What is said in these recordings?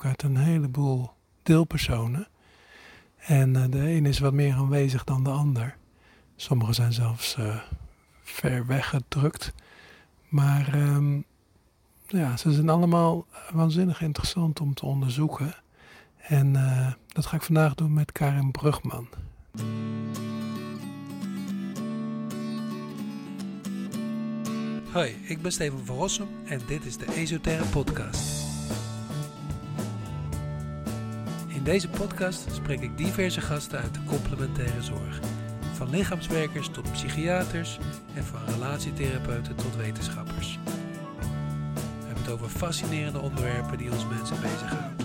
ook uit een heleboel deelpersonen. En eh, de een is wat meer aanwezig dan de ander. Sommigen zijn zelfs uh, ver weggedrukt. Maar um, ja, ze zijn allemaal waanzinnig interessant om te onderzoeken. En uh, dat ga ik vandaag doen met Karin Brugman. Hoi, ik ben Steven van Rossum en dit is de Esoterre Podcast. In deze podcast spreek ik diverse gasten uit de complementaire zorg. Van lichaamswerkers tot psychiaters en van relatietherapeuten tot wetenschappers. We hebben het over fascinerende onderwerpen die ons mensen bezighouden.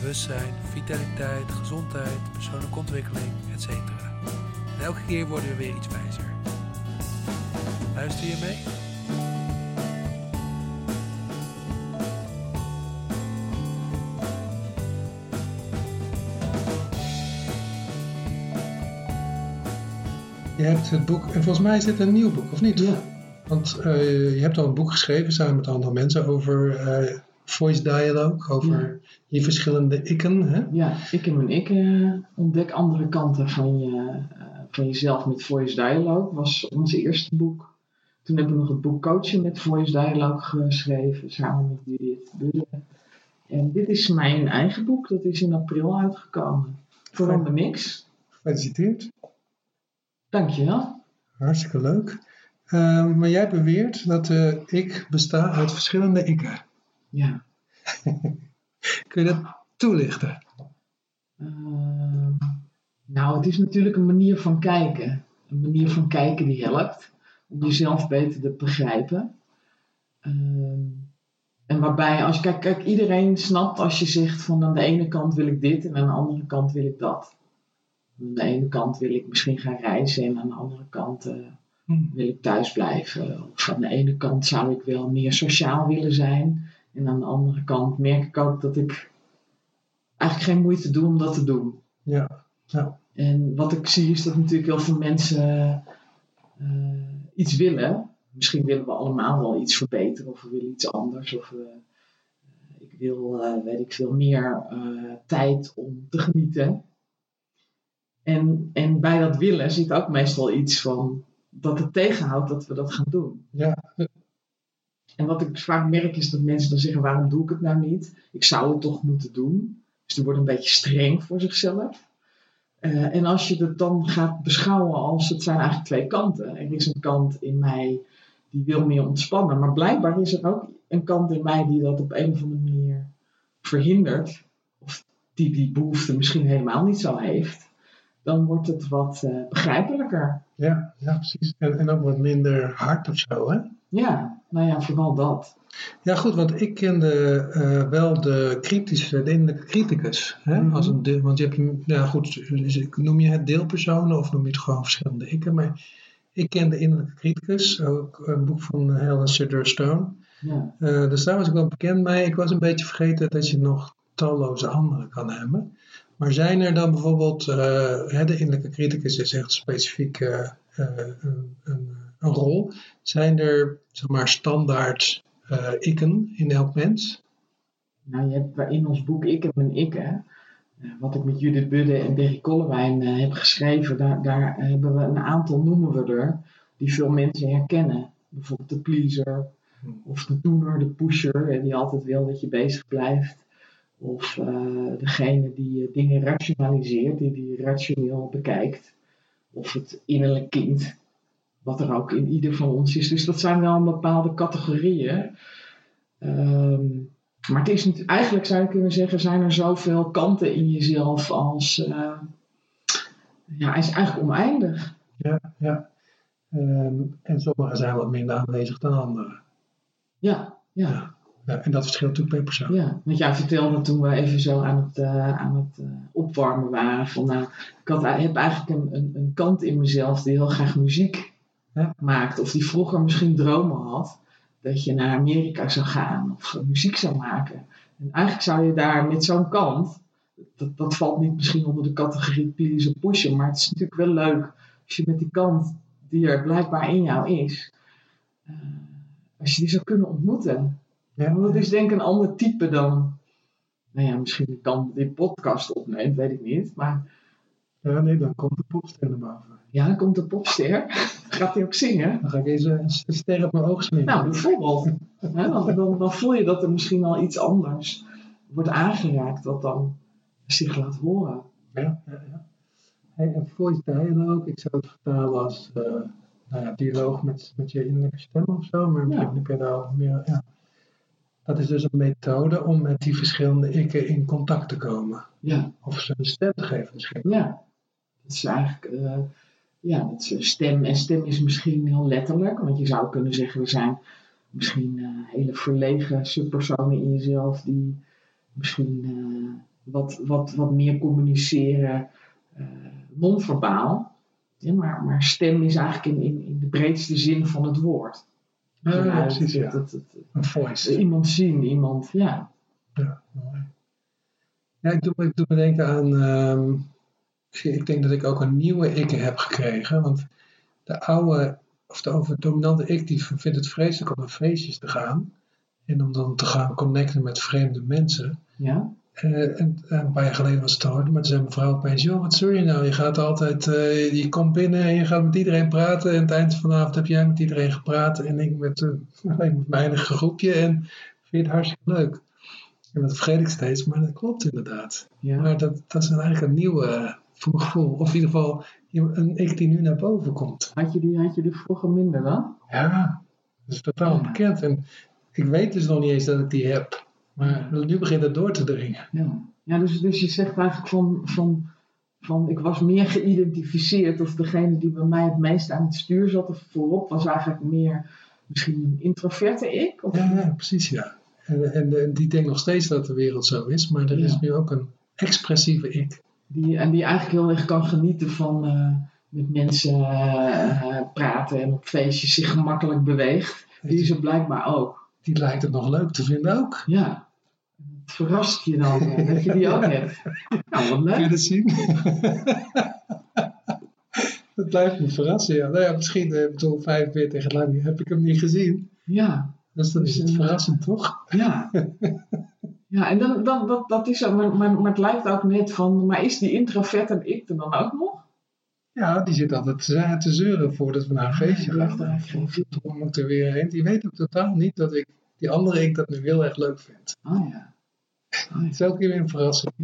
Bewustzijn, vitaliteit, gezondheid, persoonlijke ontwikkeling, etc. En elke keer worden we weer iets wijzer. Luister je mee? Je hebt het boek, en volgens mij is dit een nieuw boek, of niet? Ja. Want uh, je hebt al een boek geschreven samen met andere mensen over uh, voice dialogue, over ja. je verschillende ikken. Hè? Ja, ik en mijn ik uh, ontdek andere kanten van, je, van jezelf met voice dialogue. was ons eerste boek. Toen heb ik nog het boek Coachen met voice dialogue geschreven, samen met Judith Budde. En dit is mijn eigen boek, dat is in april uitgekomen. Vooral de niks. Gefeliciteerd. Dankjewel. Hartstikke leuk. Uh, maar jij beweert dat uh, ik besta uit verschillende ikken. Ja. Kun je dat toelichten? Uh, nou, het is natuurlijk een manier van kijken. Een manier van kijken die helpt om jezelf beter te begrijpen. Ehm, en waarbij, als kijk, kijk, iedereen snapt als je zegt van aan de ene kant wil ik dit en aan de andere kant wil ik dat. Aan de ene kant wil ik misschien gaan reizen en aan de andere kant uh, hmm. wil ik thuis blijven. Of aan de ene kant zou ik wel meer sociaal willen zijn. En aan de andere kant merk ik ook dat ik eigenlijk geen moeite doe om dat te doen. Ja. ja. En wat ik zie is dat natuurlijk heel veel mensen uh, iets willen. Misschien willen we allemaal wel iets verbeteren of we willen iets anders. Of we, ik wil, uh, weet ik veel, meer tijd om te genieten. En, en bij dat willen zit ook meestal iets van dat het tegenhoudt dat we dat gaan doen. Ja. En wat ik vaak merk is dat mensen dan zeggen: waarom doe ik het nou niet? Ik zou het toch moeten doen. Dus die worden een beetje streng voor zichzelf. Uh, en als je het dan gaat beschouwen als het zijn eigenlijk twee kanten. Er is een kant in mij die wil meer ontspannen. Maar blijkbaar is er ook een kant in mij die dat op een of andere manier verhindert. Of die die behoefte misschien helemaal niet zo heeft dan wordt het wat uh, begrijpelijker. Ja, ja precies. En, en ook wat minder hard of zo, hè? Ja, nou ja, vooral dat. Ja, goed, want ik kende uh, wel de kritische, de innerlijke criticus. Hè? Mhm. Als een deel, want je hebt, ja goed, noem je het deelpersonen of noem je het gewoon verschillende ikken. Maar ik ken de innerlijke criticus, ook een boek van Helen Sutter Stone. Ja. Uh, dus daar was ik wel bekend mee. Ik was een beetje vergeten dat je nog talloze andere kan hebben. Maar zijn er dan bijvoorbeeld, uh, de innerlijke criticus is echt specifiek uh, uh, een, een, een, rol. Zijn er zeg maar standaard ikken in elk mens? Nou, je hebt in ons boek Ik en mijn ikken, wat ik met Judith Budde en Berry Kollewijn heb geschreven, daar, daar hebben we een aantal, noemen we er, die veel mensen herkennen. Bijvoorbeeld de pleaser, of de doener, de pusher, die altijd wil dat je bezig blijft. Of uh, degene die uh, dingen rationaliseert, die die rationeel bekijkt. Of het innerlijk kind, wat er ook in ieder van ons is. Dus dat zijn wel bepaalde categorieën. Um, maar het is niet, eigenlijk zou je kunnen zeggen, zijn er zoveel kanten in jezelf als. Uh, ja, hij is eigenlijk oneindig. Ja, ja. Um, en sommige zijn wat minder aanwezig dan andere. Ja, ja. ja. En dat verschilt natuurlijk per persoon. Ja, want jij vertelde toen we even zo aan het, uh, aan het uh, opwarmen waren. Van, nou, ik had, heb eigenlijk een, een, een kant in mezelf die heel graag muziek ja. maakt. Of die vroeger misschien dromen had. Dat je naar Amerika zou gaan of muziek zou maken. En eigenlijk zou je daar met zo'n kant. Dat, dat valt niet misschien onder de categorie please pushen. Maar het is natuurlijk wel leuk als je met die kant die er blijkbaar in jou is. Uh, als je die zou kunnen ontmoeten. Ja. Dat is denk ik een ander type dan nou ja, misschien dan dit podcast opneemt, weet ik niet. Maar Ja, nee, dan komt de popster naar boven. ja, dan komt de popster. Gaat hij ook zingen? Dan ga ik eens een ster op mijn oog smeren. Nou, bijvoorbeeld. Dan, dan, dan voel je dat er misschien al iets anders wordt aangeraakt wat dan zich laat horen. Ja, ja, ja. Hey, en voice dialogue, ik zou het vertalen als eh, nou ja, dialoog met, met je innerlijke stem of zo, maar Ja. misschien heb je meer. Ja. Dat is dus een methode om met die verschillende ikken in contact te komen. Ja, Of ze een stem te geven misschien. ja. Dat is eigenlijk, eh, ja, dat is stem. En stem is misschien heel letterlijk, want je zou kunnen zeggen, er zijn misschien eh, hele verlegen subpersonen in jezelf die misschien eh, wat, wat, wat meer communiceren eh, non-verbaal. Ja, maar, maar stem is eigenlijk in, in, in de breedste zin van het woord. Ja, ja, precies, ja. het- het- het- Een voice. iemand zien, iemand, ja. Ja, mooi. Ja, ik doe, ik doe me denken aan. ehm, ik denk dat ik ook een nieuwe ik heb gekregen. Want de oude, of de overdominante ik, die vindt het vreselijk om naar feestjes te gaan. En om dan te gaan connecten met vreemde mensen. Ja, En, en een paar jaar geleden was het hard, maar toen zei mevrouw opeens: Joh, wat zul je nou? Je gaat altijd, eh, je komt binnen en je gaat met iedereen praten. En aan het eind van de avond heb jij met iedereen gepraat. En ik met, eh, alleen mijn groepje. En vind je het hartstikke leuk. En dat vergeet ik steeds, maar dat klopt inderdaad. ja. Maar dat, dat is eigenlijk een nieuw voor mijn gevoel. Of in ieder geval een ik die nu naar boven komt. Had je die, had je die vroeger minder dan? Ja, dat is totaal Ja. onbekend. En ik weet dus nog niet eens dat ik die heb. Maar nu begint het door te dringen. Ja, ja dus, dus je zegt eigenlijk van, van, van ik was meer geïdentificeerd of degene die bij mij het meest aan het stuur zat of voorop was eigenlijk meer misschien een introverte ik? Of, Ja, ja precies ja. En, en, en die denkt nog steeds dat de wereld zo is, maar er is nu ook een expressieve ik. Die, en die eigenlijk heel erg kan genieten van eh, met mensen eh, praten en op feestjes zich gemakkelijk beweegt. Die is er blijkbaar ook. Die lijkt het nog leuk te vinden ook. Ja. Het verrast je dan eh, dat je die ook hebt. Nou, wat Kun je leuk. dat zien? dat blijft me verrassen. Ja. Nou ja, misschien, eh, ik bedoel, 45 lang heb ik hem niet gezien. Ja. Dus dan is het Dus, eh, verrassend, toch? Ja. Ja, en dan, dan, dat, dat is maar, maar, maar het lijkt ook net van, maar is die introverte ik er dan ook nog? Ja, die zit altijd te, zeuren voordat we naar een feestje gaan. Verdomme, moet er weer heen. Die weet ook totaal niet dat ik die andere ik dat nu heel erg leuk vind. Oh ja. Oh, Het is elke keer weer een verrassing.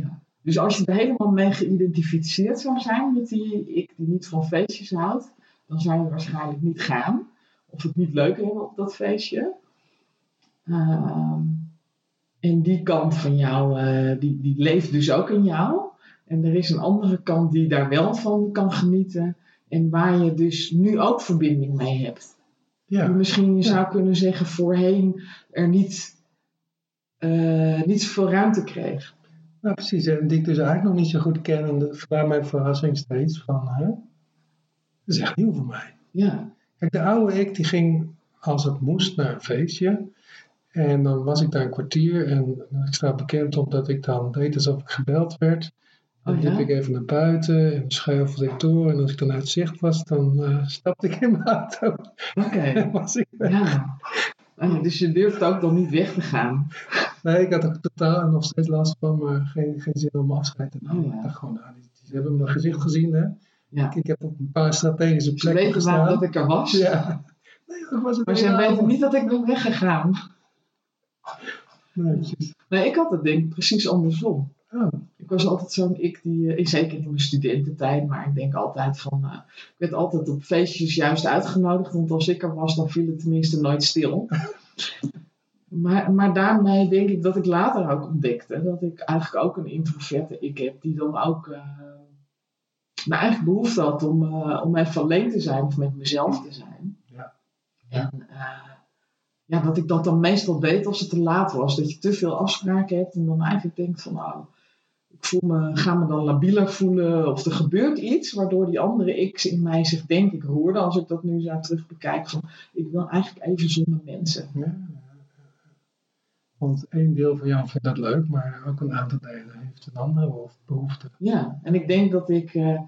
Dus als je er helemaal mee geïdentificeerd zou zijn met die ik die niet van feestjes houdt, dan zou je waarschijnlijk niet gaan. Of het niet leuk hebben op dat feestje. Ehm, en die kant van jou, eh, die, die leeft dus ook in jou. En er is een andere kant die daar wel van kan genieten. En waar je dus nu ook verbinding mee hebt. Die Ja, misschien je Ja. zou kunnen zeggen voorheen er niet, eh, niet zoveel ruimte kreeg. nou, precies. En die ik dus eigenlijk nog niet zo goed ken. En vandaar mijn verrassing steeds van, hè? Dat is echt nieuw voor mij. Ja, Kijk, de oude ik die ging als het moest naar een feestje. En dan was ik daar een kwartier en ik sta bekend omdat ik dan deed alsof ik gebeld werd. Dan Oh, liep ja? ik even naar buiten en schuifelde ik door. En als ik dan uit zicht was, dan eh, stapte ik in mijn auto. oké. Was ik weg. Ja. Oh dus je durft ook dan niet weg te gaan. Nee, ik had er totaal nog steeds last van, maar geen, geen zin om afscheid te nemen. Oh, ja. Ik dacht gewoon, nou, die, die hebben mijn gezicht gezien. Hè? Ja. Ik heb op een paar strategische Ze plekken weten waarom gestaan. dat ik er was. Ja. Nee, was het Maar ze weten niet dat ik ben weggegaan. Nee, precies. Nee, ik had het ik precies andersom. Oh, Ik was altijd zo'n ik die, eh, zeker in mijn studententijd, maar ik denk altijd van, eh, ik werd altijd op feestjes juist uitgenodigd, want als ik er was, dan viel het tenminste nooit stil. maar, maar daarmee denk ik dat ik later ook ontdekte dat ik eigenlijk ook een introverte ik heb, die dan ook eh nou, eigenlijk behoefte had om, eh, om even alleen te zijn of met mezelf te zijn. Ja. En eh, ja, dat ik dat dan meestal deed als het te laat was. Dat je te veel afspraken hebt en dan eigenlijk denkt van nou, ik voel me, ga me dan labieler voelen of er gebeurt iets waardoor die andere X in mij zich denk ik roerde als ik dat nu zo terug bekijk van ik wil eigenlijk even zonder mensen. ja. Want één deel van jou vindt dat leuk, maar ook een aantal delen heeft een andere behoefte. Ja, en ik denk dat ik, eh,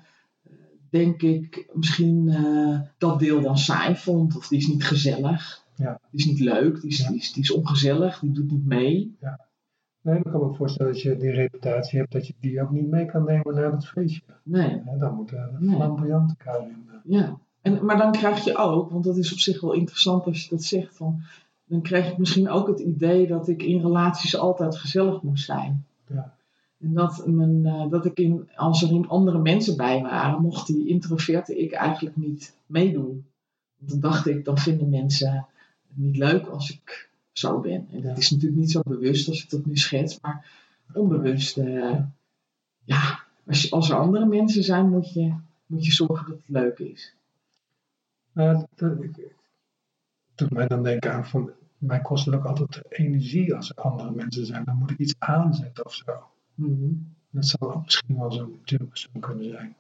denk ik, misschien eh, dat deel dan saai vond of die is niet gezellig. Ja. Die is niet leuk, die is, Ja. die, is, die is ongezellig, die doet niet mee. Nee, maar ik kan me ook voorstellen dat je die reputatie hebt, dat je die ook niet mee kan nemen naar het feestje. Nee, Ja, dan moet er een Nee. flamboyante Karin. eh, ja. En, maar dan krijg je ook, want dat is op zich wel interessant als je dat zegt, van, dan krijg ik misschien ook het idee dat ik in relaties altijd gezellig moest zijn. Ja. En dat, mijn, eh, dat ik in, als er in andere mensen bij waren, mocht die introverte ik eigenlijk niet meedoen. Want dan dacht ik, dan vinden mensen het niet leuk als ik zo ben. En dat is natuurlijk niet zo bewust als ik dat nu schets, maar onbewust. eh, ja, als, je, als er andere mensen zijn, moet je, moet je zorgen dat het leuk is. Nou, dat, ik, doet mij dan denken aan van, mij kost het ook altijd energie als er andere mensen zijn. Dan moet ik iets aanzetten of zo. Mhm. Dat zou ook misschien wel zo'n deelpersoon kunnen zijn.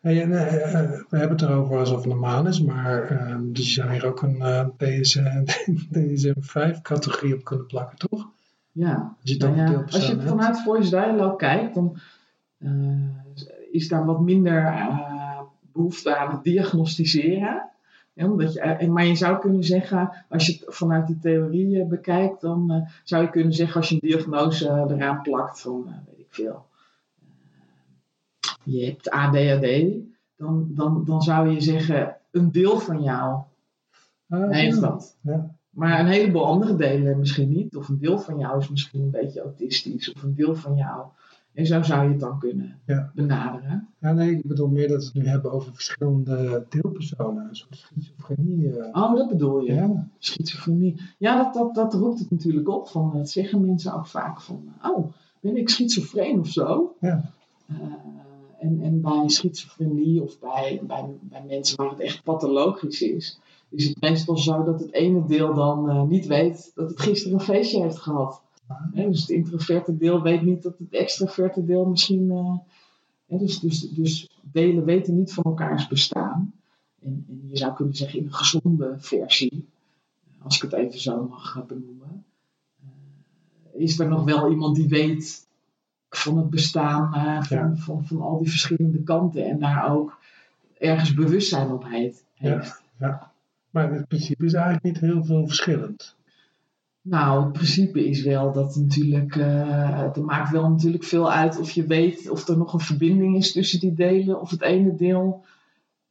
Hey, en, eh, eh, we hebben het erover alsof het normaal is, maar eh, dus je zou hier ook een eh, DSM, DSM-5-categorie op kunnen plakken, toch? Ja. Als je Nou ja, als je vanuit Voice Dialogue kijkt, dan eh, is daar wat minder eh, behoefte aan het diagnosticeren. Ja, omdat je, eh, maar je zou kunnen zeggen, als je het vanuit de theorie eh, bekijkt, dan eh, zou je kunnen zeggen als je een diagnose eh, eraan plakt van, eh, weet ik veel, eh, je hebt ADHD, dan, dan, dan zou je zeggen, een deel van jou Ah, heeft ja. dat. Ja. Maar een heleboel andere delen misschien niet. Of een deel van jou is misschien een beetje autistisch. Of een deel van jou. En zo zou je het dan kunnen Ja. benaderen. Ja, nee, ik bedoel meer dat we het nu hebben over verschillende deelpersonen. Een soort schizofrenie. eh. Oh, dat bedoel je. Ja. Schizofrenie. Ja, dat, dat, dat roept het natuurlijk op. Van, dat zeggen mensen ook vaak van... Oh, ben ik schizofreen of zo? Ja. Eh, en, en bij schizofrenie of bij, bij, bij mensen waar het echt pathologisch is... is het meestal zo dat het ene deel dan eh, niet weet dat het gisteren een feestje heeft gehad. Dus het introverte deel weet niet dat het extraverte deel misschien. eh, dus, dus, dus delen weten niet van elkaars bestaan. En, en je zou kunnen zeggen in een gezonde versie, als ik het even zo mag benoemen, eh, is er nog wel iemand die weet van het bestaan eh, van, Ja. van, van al die verschillende kanten en daar ook ergens bewustzijn op heeft. Ja. heeft. Maar het principe is eigenlijk niet heel veel verschillend. Nou, het principe is wel dat natuurlijk, het maakt wel natuurlijk veel uit of je weet of er nog een verbinding is tussen die delen. Of het ene deel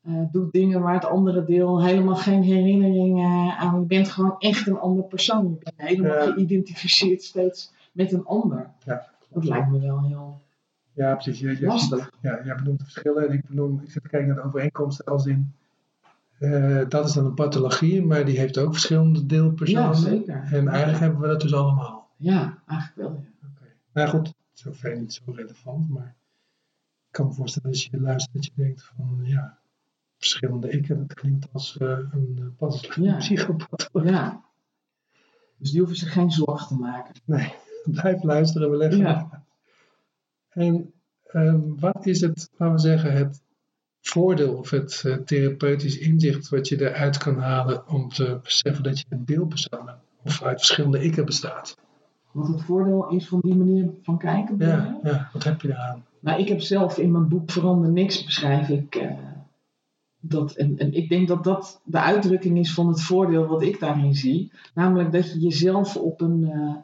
eh, doet dingen waar het andere deel helemaal geen herinneringen aan. Je bent gewoon echt een ander persoon. Je bent helemaal Ja. geïdentificeerd steeds met een ander. Ja. Dat lijkt me wel heel Ja, precies. Je, je, lastig. ja, jij benoemt de verschillen. en Ik, benoem, ik zit te kijken naar de overeenkomsten als in... eh, dat is dan een pathologie, maar die heeft ook verschillende deelpersonen. Ja, zeker. En eigenlijk hebben we dat dus allemaal. Ja, eigenlijk wel. Ja. Oké. Nou goed, zover niet zo relevant, maar ik kan me voorstellen als je luistert dat je denkt van ja, verschillende ikken, dat klinkt als eh, een uh, pathologie, Ja. psychopathologie. ja. Dus die hoeven zich geen zorgen te maken. Nee, blijf luisteren, we leggen Ja. En ehm, wat is het, laten we zeggen, het voordeel of het eh, therapeutisch inzicht wat je eruit kan halen om te beseffen dat je een deelpersoon bent, of uit verschillende ikken bestaat? Wat het voordeel is van die manier van kijken. Ja, ja, wat heb je eraan? Nou, ik heb zelf in mijn boek Verander Niks beschrijf ik eh, dat. En, en ik denk dat dat de uitdrukking is van het voordeel wat ik daarin zie. Namelijk dat je jezelf op een, eh,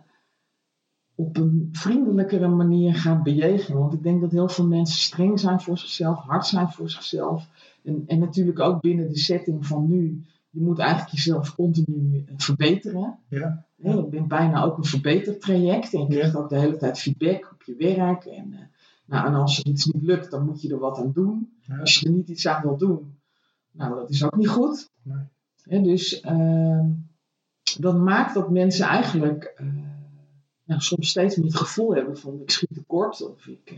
op een vriendelijkere manier gaat bejegenen. Want ik denk dat heel veel mensen streng zijn voor zichzelf, hard zijn voor zichzelf. En, en natuurlijk ook binnen de setting van nu. Je moet eigenlijk jezelf continu eh, verbeteren. Ja, Ja, je bent bijna ook een verbetertraject en je krijgt ook de hele tijd feedback op je werk. En, eh, nou, en als er iets niet lukt, dan moet je er wat aan doen. ja, Als je er niet iets aan wil doen, nou, dat is ook niet goed. Nee. Dus ehm, dat maakt dat mensen eigenlijk eh, nou, soms steeds meer het gevoel hebben van ik schiet tekort of ik, eh,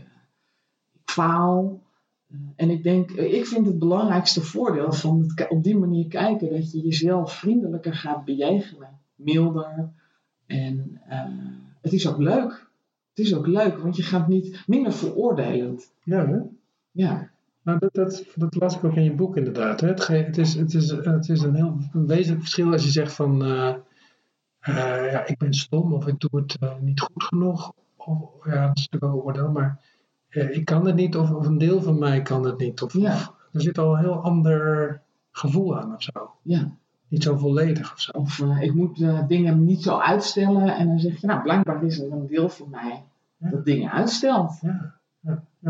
ik faal. Eh, en ik denk, eh, ik vind het belangrijkste voordeel van het op die manier kijken dat je jezelf vriendelijker gaat bejegenen, milder. En het is ook leuk. Het is ook leuk, want je gaat niet minder veroordelend. ja hè? Ja, Nou, dat, dat, dat las ik ook in je boek inderdaad. Hè? Het, het, is, het, is, het is een heel een wezenlijk verschil als je zegt van ja, ik ben stom of ik doe het eh, niet goed genoeg. Of, ja, dat is natuurlijk wel een oordeel, maar eh, ik kan het niet of, of een deel van mij kan het niet. Of, Ja. of- er zit al een heel ander gevoel aan of zo. ja, niet zo volledig of zo. Of eh, ik moet eh, dingen niet zo uitstellen. En dan zeg je, nou, blijkbaar is er een deel van mij Ja. dat dingen uitstelt. Ja.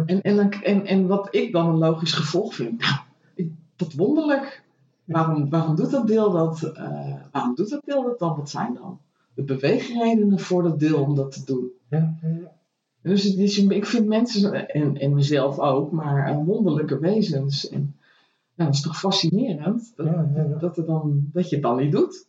En, en, en, en wat ik dan een logisch gevolg vind, nou, ik, wat wonderlijk. Waarom, waarom, doet dat deel dat, eh, waarom doet dat deel dat dan? Wat zijn dan de beweegredenen voor dat deel om dat te doen? ja, ja, ja. Dus het is, ik vind mensen, en, en mezelf ook, maar eh, wonderlijke wezens. En nou, dat is toch fascinerend dat, Ja, ja, ja. Dat, er dan, dat je het dan niet doet.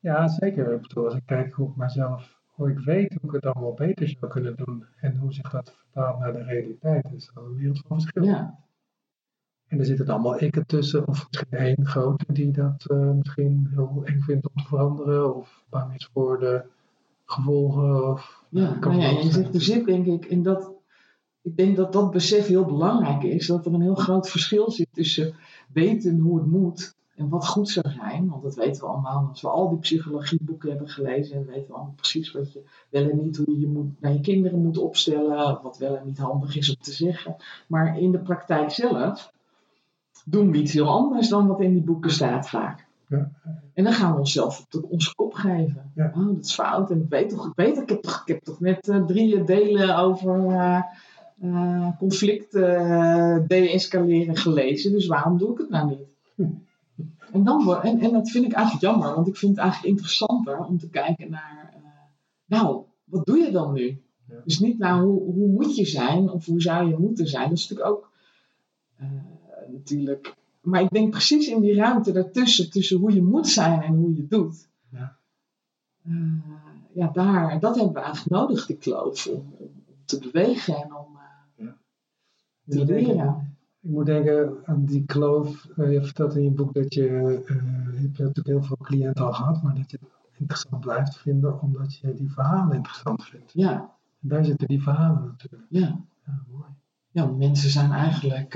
Ja, zeker. Ik bedoel, als ik kijk hoe ik mezelf, hoe ik weet hoe ik het allemaal beter zou kunnen doen en hoe zich dat vertaalt naar de realiteit, is dat een wereld van verschil. Ja, En er zitten allemaal ikken tussen, of misschien één grote die dat eh, misschien heel eng vindt om te veranderen, of bang is voor de gevolgen. Of, ja. kan Nou ja, je zegt, er zijn. zit denk ik, en dat, ik denk dat dat besef heel belangrijk is, dat er een heel groot verschil zit tussen weten hoe het moet en wat goed zou zijn. Want dat weten we allemaal, als we al die psychologieboeken hebben gelezen, en weten we allemaal precies wat je wel en niet, hoe je je moet, naar je kinderen moet opstellen, wat wel en niet handig is om te zeggen. Maar in de praktijk zelf doen we iets heel anders dan wat in die boeken staat vaak. Ja. En dan gaan we onszelf op de, onze kop geven. Ja. Oh, dat is fout. En ik weet toch, ik weet ik heb toch, ik heb toch net eh, drie delen over eh eh, conflicten eh, deescaleren gelezen. Dus waarom doe ik het nou niet? Hm. En, dan, en, en dat vind ik eigenlijk jammer. Want ik vind het eigenlijk interessanter om te kijken naar... eh, nou, wat doe je dan nu? Ja. Dus niet naar hoe, hoe moet je zijn of hoe zou je moeten zijn. Dat is natuurlijk ook eh, natuurlijk. Maar ik denk precies in die ruimte daartussen, tussen hoe je moet zijn en hoe je doet. Ja. Eh, ja, daar, dat hebben we eigenlijk nodig, die kloof, om, om, te bewegen en om eh, Ja. te leren. Ik moet denken aan die kloof. eh, je vertelt in je boek dat je, je hebt natuurlijk heel veel cliënten al gehad, maar dat je het interessant blijft vinden omdat je die verhalen interessant vindt. Ja, En daar zitten die verhalen natuurlijk. ja. Ja, mooi. ja, mensen zijn eigenlijk,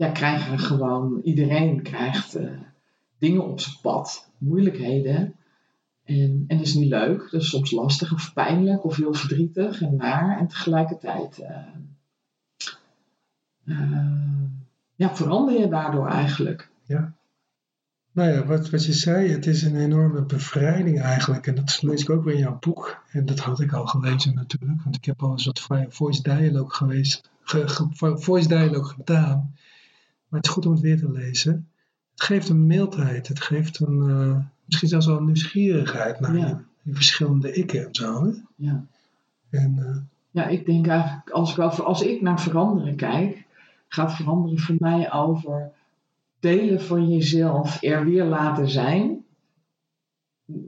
ja, krijgen gewoon, iedereen krijgt eh, dingen op zijn pad, moeilijkheden. En, en dat is niet leuk, dat is soms lastig of pijnlijk of heel verdrietig en naar. En tegelijkertijd eh, eh, ja, verander je daardoor eigenlijk. Nou ja, wat, wat je zei, het is een enorme bevrijding eigenlijk. En dat lees ik ook weer in jouw boek. En dat had ik al gelezen natuurlijk, want ik heb al wat vo- voice dialogue geweest, ge- ge- voice dialogue gedaan. Maar het is goed om het weer te lezen. Het geeft een mildheid, het geeft een, eh, misschien zelfs wel een nieuwsgierigheid naar Ja. je verschillende ikken en zo. Hè? Ja. En eh, Ja, ik denk eigenlijk, als ik, over, als ik naar veranderen kijk, gaat veranderen voor mij over delen van jezelf er weer laten zijn,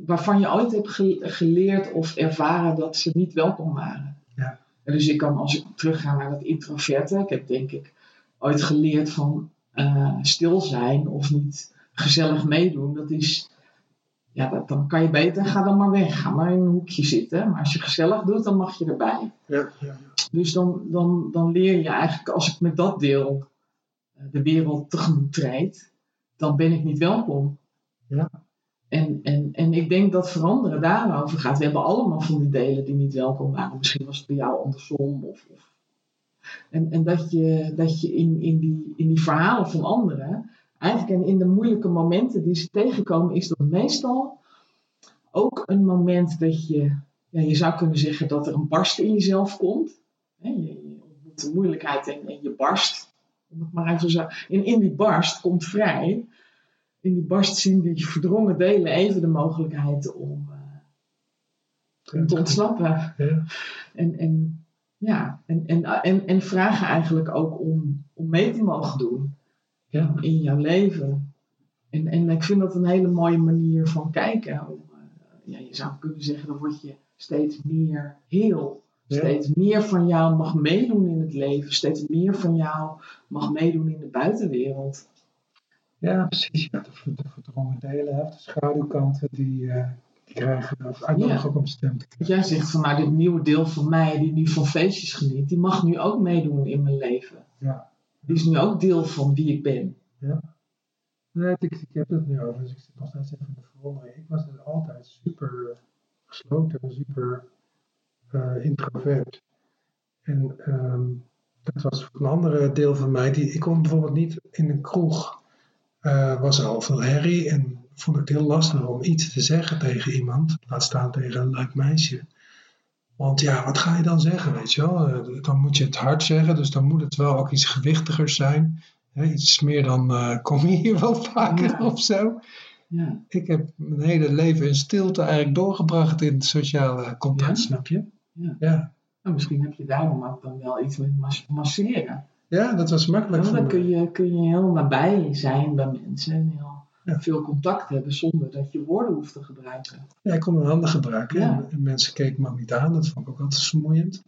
waarvan je ooit hebt ge- geleerd of ervaren dat ze niet welkom waren. Ja. En dus ik kan, als ik terugga naar dat introverte, ik heb denk ik ooit geleerd van eh, stil zijn of niet gezellig meedoen, dat is, ja, dat, dan kan je beter, ga dan maar weg, ga maar in een hoekje zitten. Maar als je gezellig doet, dan mag je erbij. ja, ja, ja. Dus dan, dan, dan leer je eigenlijk, als ik met dat deel eh, de wereld tegemoet treed, dan ben ik niet welkom. Ja. En, en, en ik denk dat veranderen daarover gaat. We hebben allemaal van die delen die niet welkom waren. Misschien was het bij jou andersom. Of, of. En, en dat je, dat je in, in, die, in die verhalen van anderen, eigenlijk en in de moeilijke momenten die ze tegenkomen, is dat meestal ook een moment dat je, ja, je zou kunnen zeggen dat er een barst in jezelf komt. Je, je ontmoet de moeilijkheid en, en je barst. Om het maar even zo. En in die barst komt vrij. In die barst zien die verdrongen delen even de mogelijkheid om, eh, om te ontsnappen. Ja. En, en, ja, en, en, en, en vragen eigenlijk ook om, om mee te mogen doen Ja. in jouw leven. En, en ik vind dat een hele mooie manier van kijken. Om, eh, ja, je zou kunnen zeggen, dan word je steeds meer heel. Ja. Steeds meer van jou mag meedoen in het leven. Steeds meer van jou mag meedoen in de buitenwereld. Ja, precies. Ja, de, de verdrongen delen, de schaduwkanten, die, eh, krijgen uitnodigen Ja. om stem te jij zegt van nou, dit nieuwe deel van mij, die nu van feestjes geniet, die mag nu ook meedoen in mijn leven. Ja. Die is nu ook deel van wie ik ben. Nee, ik, ik heb het nu over, dus ik zit nog steeds even in de verwondering. Ik was dus altijd super gesloten, super eh, introvert. En ehm, dat was een andere deel van mij. Die, ik kon bijvoorbeeld niet in een kroeg eh, was er al veel herrie en vond ik het heel lastig om iets te zeggen tegen iemand, laat staan tegen een leuk meisje. Want ja, wat ga je dan zeggen, weet je wel? Eh, Dan moet je het hard zeggen, dus dan moet het wel ook iets gewichtigers zijn. Hè, iets meer dan eh, kom je hier wel vaker Ja. of zo. Ja. Ik heb mijn hele leven in stilte eigenlijk doorgebracht in sociale contact, Ja? snap je? Ja. Ja. Nou, misschien heb je daarom ook dan wel iets met mas- masseren. Ja, dat was makkelijk dan kun je, kun je heel nabij zijn bij mensen Ja. veel contact hebben zonder dat je woorden hoeft te gebruiken. Ja, ik kon mijn handen gebruiken. Ja. En, en mensen keken me ook niet aan. Dat vond ik ook altijd vermoeiend.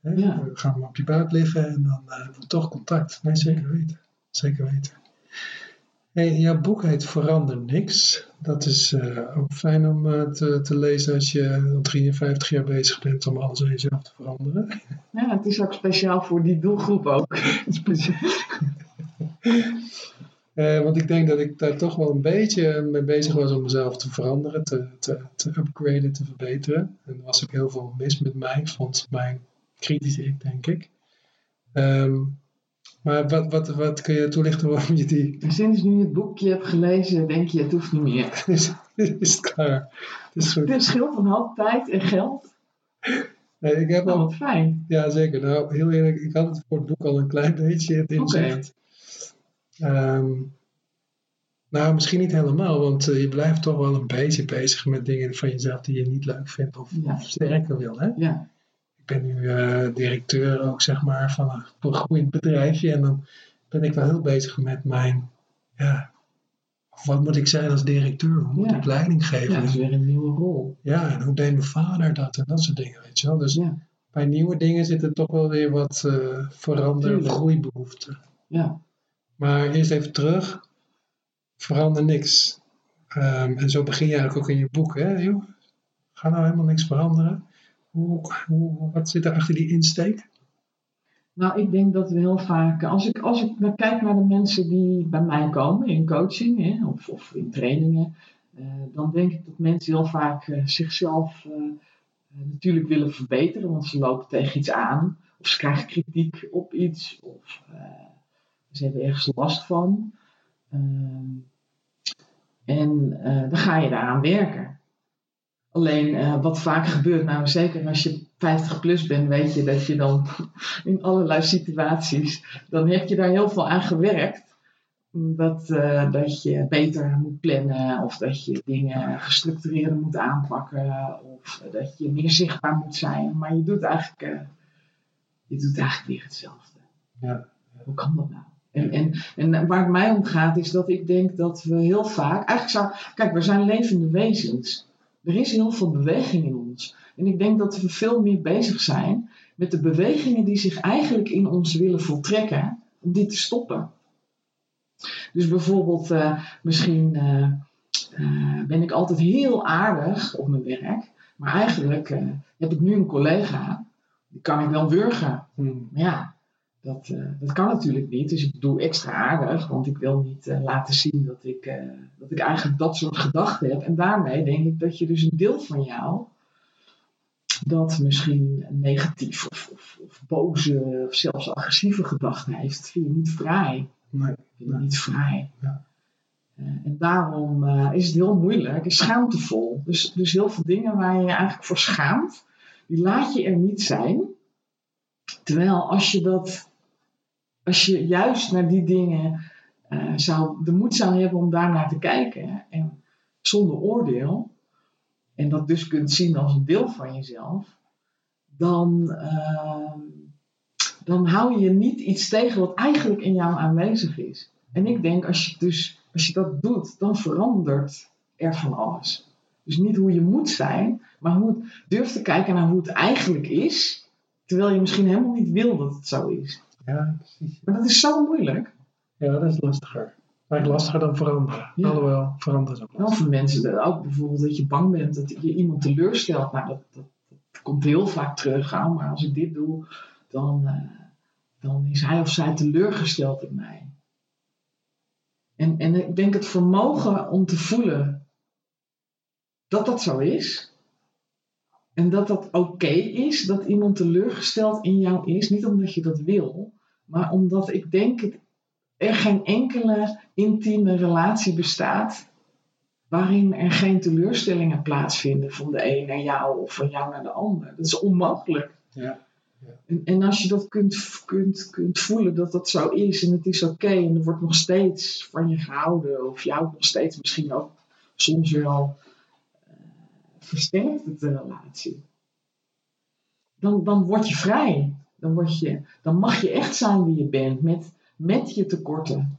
Hè? Ja. We gaan maar op je buik liggen en dan eh, hebben we toch contact. Nee, zeker weten. Zeker weten. Hey, jouw boek heet Verander Niks. Dat is eh, ook fijn om eh, te, te lezen als je al 53 jaar bezig bent om alles aan jezelf te veranderen. Ja, het is ook speciaal voor die doelgroep ook. Eh, want ik denk dat ik daar toch wel een beetje mee bezig was om mezelf te veranderen, te, te, te upgraden, te verbeteren. En er was ook heel veel mis met mij, vond mijn kritische ik, denk ik. Ehm, maar wat, wat, wat kun je toelichten waarom je die... En sinds nu je het boekje hebt gelezen, denk je, het hoeft niet meer. is, is het klaar? Het is goed. Het scheelt een hoop tijd en geld. Nee, ik heb Nou, al... wat fijn. Ja, zeker. Nou, heel eerlijk, ik had het voor het boek al een klein beetje het inzicht. Ehm, nou, misschien niet helemaal, want eh, je blijft toch wel een beetje bezig met dingen van jezelf die je niet leuk vindt of, Ja. of sterker wil. Hè? Ja, Ik ben nu eh, directeur ook, zeg maar, van een groeiend bedrijfje en dan ben ik wel heel bezig met mijn, ja, wat moet ik zijn als directeur? Hoe moet Ja. ik leiding geven? ja dat is weer een nieuwe rol. Ja, en hoe deed mijn vader dat en dat soort dingen, weet je wel. Dus Ja, bij nieuwe dingen zitten toch wel weer wat eh verander- Tuurlijk. groeibehoeften. ja. Maar eerst even terug. Verander niks. Ehm, en zo begin je eigenlijk ook in je boek. Hè? Joh, ga nou helemaal niks veranderen. Hoe, hoe, wat zit er achter die insteek? Nou, ik denk dat we heel vaak, als ik, als ik naar kijk naar de mensen die bij mij komen in coaching hè, of, of in trainingen, eh, dan denk ik dat mensen heel vaak eh, zichzelf eh, natuurlijk willen verbeteren, want ze lopen tegen iets aan, of ze krijgen kritiek op iets, of ze hebben ergens last van. Ehm, en eh, dan ga je daaraan werken. Alleen eh, wat vaak gebeurt, nou zeker als je 50 plus bent, weet je dat je dan in allerlei situaties, dan heb je daar heel veel aan gewerkt. Dat, eh, dat je beter moet plannen, of dat je dingen gestructureerder moet aanpakken, of dat je meer zichtbaar moet zijn. Maar je doet eigenlijk, je doet eigenlijk weer hetzelfde. Ja. Hoe kan dat nou? En, en, en waar het mij om gaat, is dat ik denk dat we heel vaak, eigenlijk zou, kijk, we zijn levende wezens. Er is heel veel beweging in ons. En ik denk dat we veel meer bezig zijn met de bewegingen die zich eigenlijk in ons willen voltrekken, om die te stoppen. Dus bijvoorbeeld, eh, misschien eh, eh, ben ik altijd heel aardig op mijn werk, maar eigenlijk heb ik nu een collega, die kan ik wel wurgen. Hmm. Ja, dat, eh, dat kan natuurlijk niet. Dus ik doe extra aardig, want ik wil niet eh, laten zien dat ik, eh, dat ik eigenlijk dat soort gedachten heb. En daarmee denk ik dat je dus een deel van jou, dat misschien negatief of, of, of boze of zelfs agressieve gedachten heeft, vind je niet vrij. Nee. Vind je niet vrij. Ja. En daarom is het heel moeilijk, is schaamtevol. Dus, dus heel veel dingen waar je je eigenlijk voor schaamt, die laat je er niet zijn. Terwijl als je dat, als je juist naar die dingen eh, zou, de moed zou hebben om daarnaar te kijken en zonder oordeel, en dat dus kunt zien als een deel van jezelf, dan, eh, dan hou je niet iets tegen wat eigenlijk in jou aanwezig is. En ik denk als je, dus, als je dat doet, dan verandert er van alles. Dus niet hoe je moet zijn, maar hoe het, durf te kijken naar hoe het eigenlijk is, terwijl je misschien helemaal niet wil dat het zo is. Ja, precies. Maar dat is zo moeilijk. Ja, dat is lastiger. Eigenlijk lastiger dan veranderen. Ja. Alhoewel, veranderen is ook lastig. voor mensen dat ook bijvoorbeeld dat je bang bent dat je iemand teleurstelt. Nou, dat, dat, dat komt heel vaak terug. Ah, maar als ik dit doe, dan, eh, dan is hij of zij teleurgesteld in mij. En, en ik denk het vermogen om te voelen dat dat zo is. En dat dat oké is dat iemand teleurgesteld in jou is. Niet omdat je dat wil, maar omdat ik denk het, er geen enkele intieme relatie bestaat waarin er geen teleurstellingen plaatsvinden van de een naar jou of van jou naar de ander. Dat is onmogelijk. Ja. En, en als je dat kunt, kunt, kunt voelen dat dat zo is en het is oké en er wordt nog steeds van je gehouden of jou nog steeds misschien ook soms wel uh, versterkt het de relatie. Dan, dan word je vrij. Dan, word je, dan mag je echt zijn wie je bent met, met je tekorten.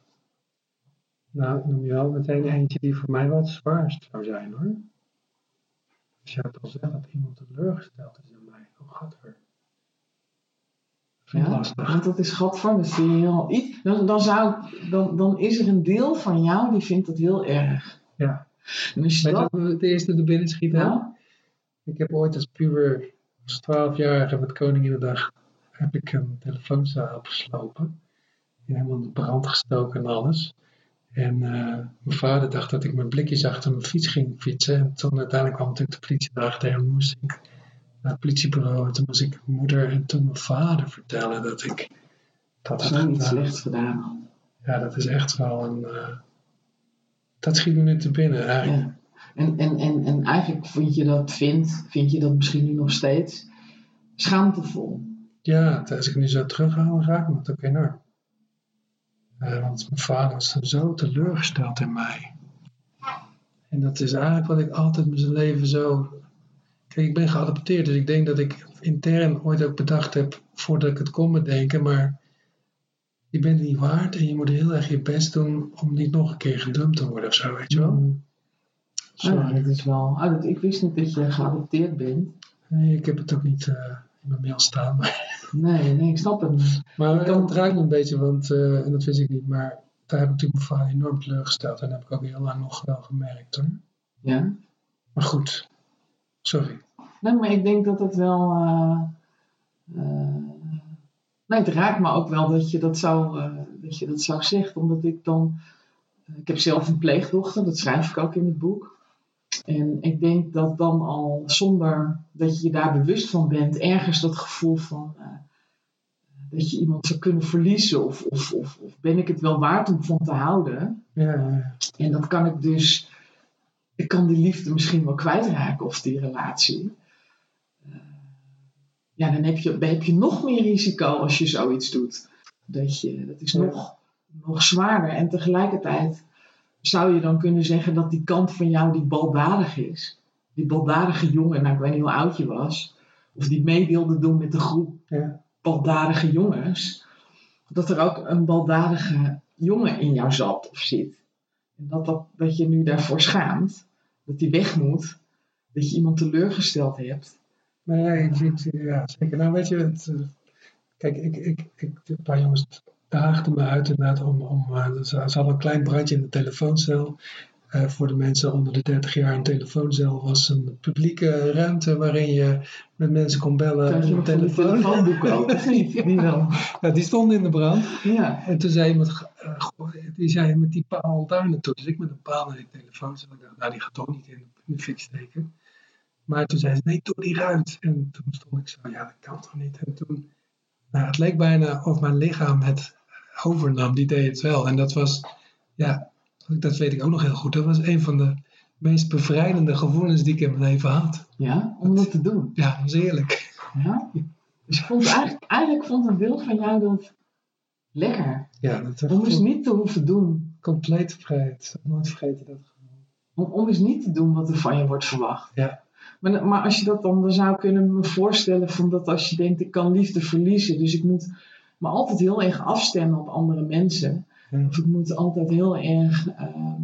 Nou, noem je wel meteen eentje die voor mij wel het zwaarst zou zijn hoor. Als je het al zegt dat iemand teleurgesteld is in mij, gaat het? Ja, lastig. want dat is godver, dat vind je heel iets. Dan, dan, zou, dan, dan is er een deel van jou die vindt dat heel erg. Ja. En als je dat... het eerste er binnen schiet ja? Ik heb ooit als puber, als 12-jarige met Koninginnedag, heb ik een telefoonzaal geslopen. Helemaal in de brand gestoken en alles. En uh, mijn vader dacht dat ik met blikjes achter mijn fiets ging fietsen. En toen uiteindelijk kwam natuurlijk de politie erachter en moest ik naar het politiebureau. En toen moest ik mijn moeder en toen mijn vader vertellen dat ik dat had gedaan. slechts gedaan Ja, dat is echt wel een... Uh, dat schiet me nu te binnen eigenlijk. Ja. En, en, en, en eigenlijk vind je dat, vind, vind je dat misschien nu nog steeds schaamtevol. Ja, als ik nu zo terughaal, raakt me dat ook enorm. Uh, want mijn vader was zo teleurgesteld in mij. En dat is eigenlijk wat ik altijd in mijn leven zo. Kijk, ik ben geadopteerd, dus ik denk dat ik intern ooit ook bedacht heb voordat ik het kon bedenken, maar je bent niet waard en je moet heel erg je best doen om niet nog een keer gedumpt te worden of zo, weet je wel? Mm. Ah, dat is wel. Oh, ik wist niet dat je geadopteerd bent. Nee, ik heb het ook niet. Uh, in mijn mail staan. Nee, nee, ik snap het niet. Maar dan... het raakt me een beetje, want, uh, en dat wist ik niet, maar daar heb ik natuurlijk enorm teleurgesteld. En dat heb ik ook heel lang nog wel gemerkt hoor. Ja? Maar goed, sorry. Nee, maar ik denk dat het wel... Uh, uh, nee, het raakt me ook wel dat je dat zou, dat je dat zou zegt, omdat ik dan... ik heb zelf een pleegdochter, dat schrijf ik ook in het boek. En ik denk dat dan al zonder dat je je daar bewust van bent, ergens dat gevoel van uh, dat je iemand zou kunnen verliezen, of, of, of, of, ben ik het wel waard om van te houden? Ja. En dat kan ik dus, ik kan die liefde misschien wel kwijtraken of die relatie. Uh, ja, dan heb je, dan heb je nog meer risico als je zoiets doet. Dat, je, dat is nog, nog zwaarder. En tegelijkertijd zou je dan kunnen zeggen dat die kant van jou die baldadig is, die baldadige jongen, nou ik weet niet hoe oud je was, of die mee wilde doen met de groep ja. baldadige jongens, dat er ook een baldadige jongen in jou zat of zit. En dat, dat, dat je nu daarvoor schaamt, dat die weg moet, dat je iemand teleurgesteld hebt. Nee, ja, ja, zeker. Nou, weet je, het, eh, kijk, ik, ik, ik, een paar jongens daagde me uit inderdaad om, om ze hadden een klein brandje in de telefooncel. Uh, voor de mensen onder de 30 jaar een telefooncel was een publieke ruimte waarin je met mensen kon bellen op de telefoon. telefoonboeken ook, Die wel. Ja, die stonden in de brand. Ja. En toen zei iemand, uh, die zei met die paal daar naartoe. Dus ik met een paal naar die telefooncel. Ik dacht, nou die gaat toch niet in, de fik steken. Maar toen zei ze, nee, doe die eruit. En toen stond ik zo, ja dat kan toch niet. En toen, nou, het leek bijna of mijn lichaam het overnam, die deed het wel. En dat was, ja, dat weet ik ook nog heel goed. Dat was een van de meest bevrijdende gevoelens die ik in mijn leven had. Ja, om dat te doen. Ja, dat was heerlijk. Ja? Dus ik vond eigenlijk, eigenlijk vond een beeld van jou dat lekker. Ja, dat om eens niet te hoeven doen. Compleet vrijheid. Nooit vergeten dat om, om eens niet te doen wat er van je wordt verwacht. Ja. Maar, maar als je dat dan, dan zou kunnen me voorstellen van dat als je denkt ik kan liefde verliezen, dus ik moet maar altijd heel erg afstemmen op andere mensen. Of ik moet altijd heel erg ehm,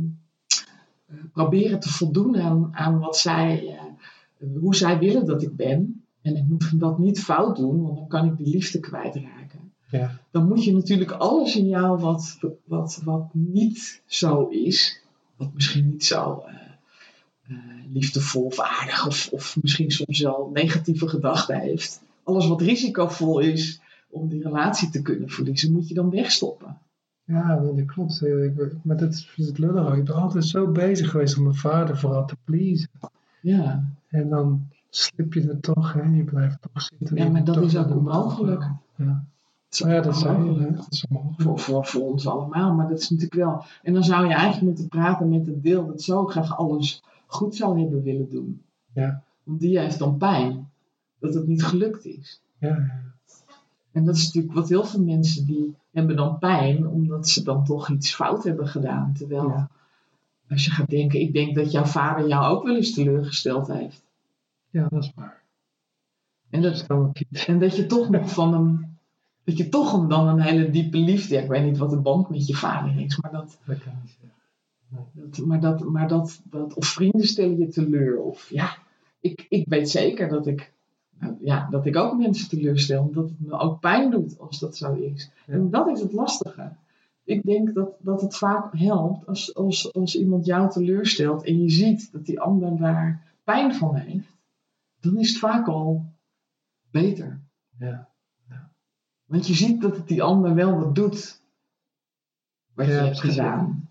eh, proberen te voldoen aan, aan wat zij, uh, hoe zij willen dat ik ben. En ik moet dat niet fout doen, want dan kan ik die liefde kwijtraken. Ja. Dan moet je natuurlijk alles in jou wat, wat, wat niet zo is, wat misschien niet zo uh, liefdevol of aardig, of, of misschien soms wel negatieve gedachten heeft. Alles wat risicovol is, om die relatie te kunnen verliezen, moet je dan wegstoppen. Ja, dat klopt. Maar dat is het lullig. Ik ben altijd zo bezig geweest om mijn vader vooral te pleasen. Ja. En dan slip je er toch, hè? je blijft toch zitten. Ja, maar dat is ook onmogelijk. Ja. Ja, dat is voor, voor, voor ons allemaal, maar dat is natuurlijk wel. En dan zou je eigenlijk moeten praten met het deel dat zo graag alles goed zou hebben willen doen. Ja. Want die heeft dan pijn dat het niet gelukt is. Ja, ja. En dat is natuurlijk wat heel veel mensen die hebben dan pijn omdat ze dan toch iets fout hebben gedaan. Terwijl Ja. als je gaat denken, ik denk dat jouw vader jou ook wel eens teleurgesteld heeft. ja, dat is waar. En Dat en dat je toch nog van hem, dat je toch hem dan een hele diepe liefde, ik weet niet wat de band met je vader is, maar dat, Dat kan niet. Dat, maar dat, maar dat, dat, of vrienden stellen je teleur. Of ja, ik, ik weet zeker dat ik, ja, dat ik ook mensen teleurstel. Omdat het me ook pijn doet als dat zo is. Ja. En dat is het lastige. Ik denk dat, dat het vaak helpt als, als, als iemand jou teleurstelt en je ziet dat die ander daar pijn van heeft. Dan is het vaak al beter. Ja. Want je ziet dat het die ander wel wat doet. Wat je hebt gedaan.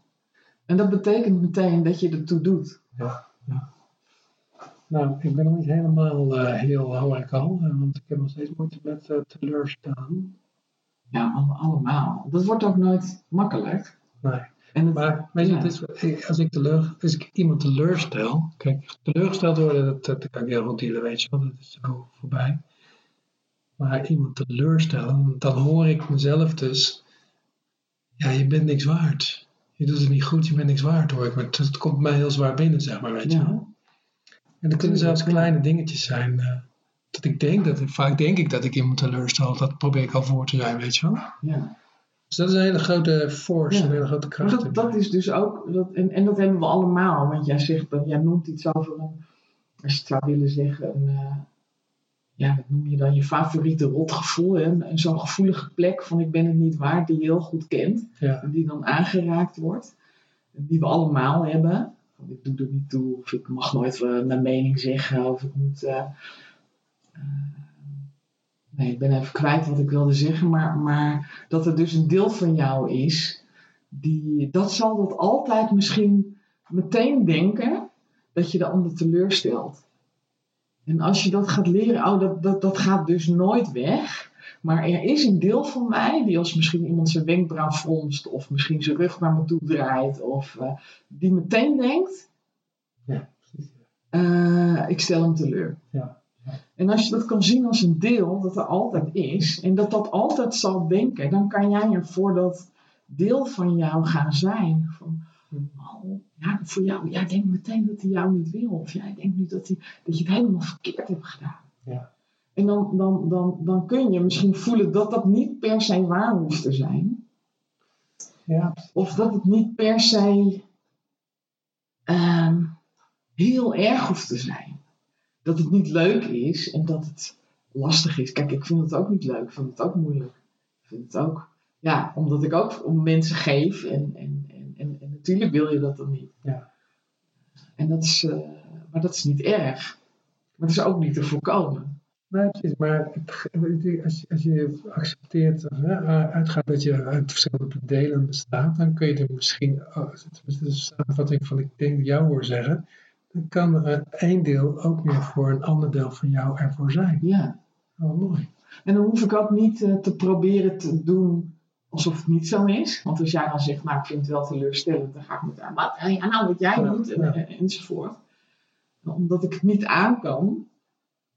En dat betekent meteen dat je ertoe doet. Ja, ja. Nou, ik ben nog niet helemaal eh, heel hoor ik al, eh, want ik heb nog steeds moeite met eh, teleurstaan. Ja, alle- allemaal. Dat wordt ook nooit makkelijk. Nee. En het, Maar weet je, Ja. het is, als, ik teleur, als ik iemand teleurstel, kijk, teleurgesteld worden, dat, dat kan ik heel goed dealen, weet je wel, dat is zo voorbij. Maar iemand teleurstellen, dan hoor ik mezelf dus, ja, je bent niks waard. Je doet het niet goed, je bent niks waard, hoor ik. Maar het, het komt mij heel zwaar binnen, zeg maar, weet je Ja. wel. En dat kunnen zelfs kleine dingetjes zijn. eh, dat ik denk dat, vaak denk ik dat ik iemand teleurstel, dat probeer ik al voor te zijn, weet je wel. ja. Dus dat is een hele grote force, Ja. een hele grote kracht. dat, is dus ook, dat, en, en dat hebben we allemaal. Want jij zegt jij noemt iets over een, als je het zou willen zeggen, een, eh, ja, wat noem je dan, je favoriete rotgevoel. hè? En, en zo'n gevoelige plek van ik ben het niet waard, die je heel goed kent. Ja. En die dan aangeraakt wordt. Die we allemaal hebben. Ik doe er niet toe, of ik mag nooit eh, mijn mening zeggen, of ik moet... eh, eh, nee, ik ben even kwijt wat ik wilde zeggen, maar, maar dat er dus een deel van jou is, die, dat zal dat altijd misschien meteen denken dat je de ander teleurstelt. En als je dat gaat leren, oh, dat, dat, dat gaat dus nooit weg. Maar er is een deel van mij die als misschien iemand zijn wenkbrauw fronst of misschien zijn rug naar me toe draait of eh, die meteen denkt, Ja, precies. eh, ik stel hem teleur. Ja. En als je dat kan zien als een deel dat er altijd is en dat dat altijd zal denken, dan kan jij er voor dat deel van jou gaan zijn. Van, oh, ja, voor jou, jij denkt meteen dat hij jou niet wil. Of jij denkt nu dat, hij, dat je het helemaal verkeerd hebt gedaan. Ja. En dan, dan, dan, dan kun je misschien voelen dat dat niet per se waar hoeft te zijn. Ja, Of dat het niet per se ehm, heel erg hoeft te zijn. Dat het niet leuk is en dat het lastig is. Kijk, ik vind het ook niet leuk. Ik vind het ook moeilijk. Ik vind het ook, ja, omdat ik ook om mensen geef. En, en, en, en, en natuurlijk wil je dat dan niet. Ja. En dat is, eh, maar dat is niet erg. Maar het is ook niet te voorkomen. Nee, precies. Maar als, je- als je accepteert, hè, uitgaat dat je uit verschillende delen bestaat, dan kun je er misschien, oh, het is een samenvatting van ik denk jou hoor zeggen, dan kan één deel ook weer voor een ander deel van jou ervoor zijn. Ja. Oh, mooi. En dan hoef ik ook niet eh, te proberen te doen alsof het niet zo is. Want als jij dan zegt, nou ik vind het wel teleurstellend, dan ga ik met aan, wat ja, nou wat jij doet ja. en- enzovoort. Omdat ik het niet aan kan.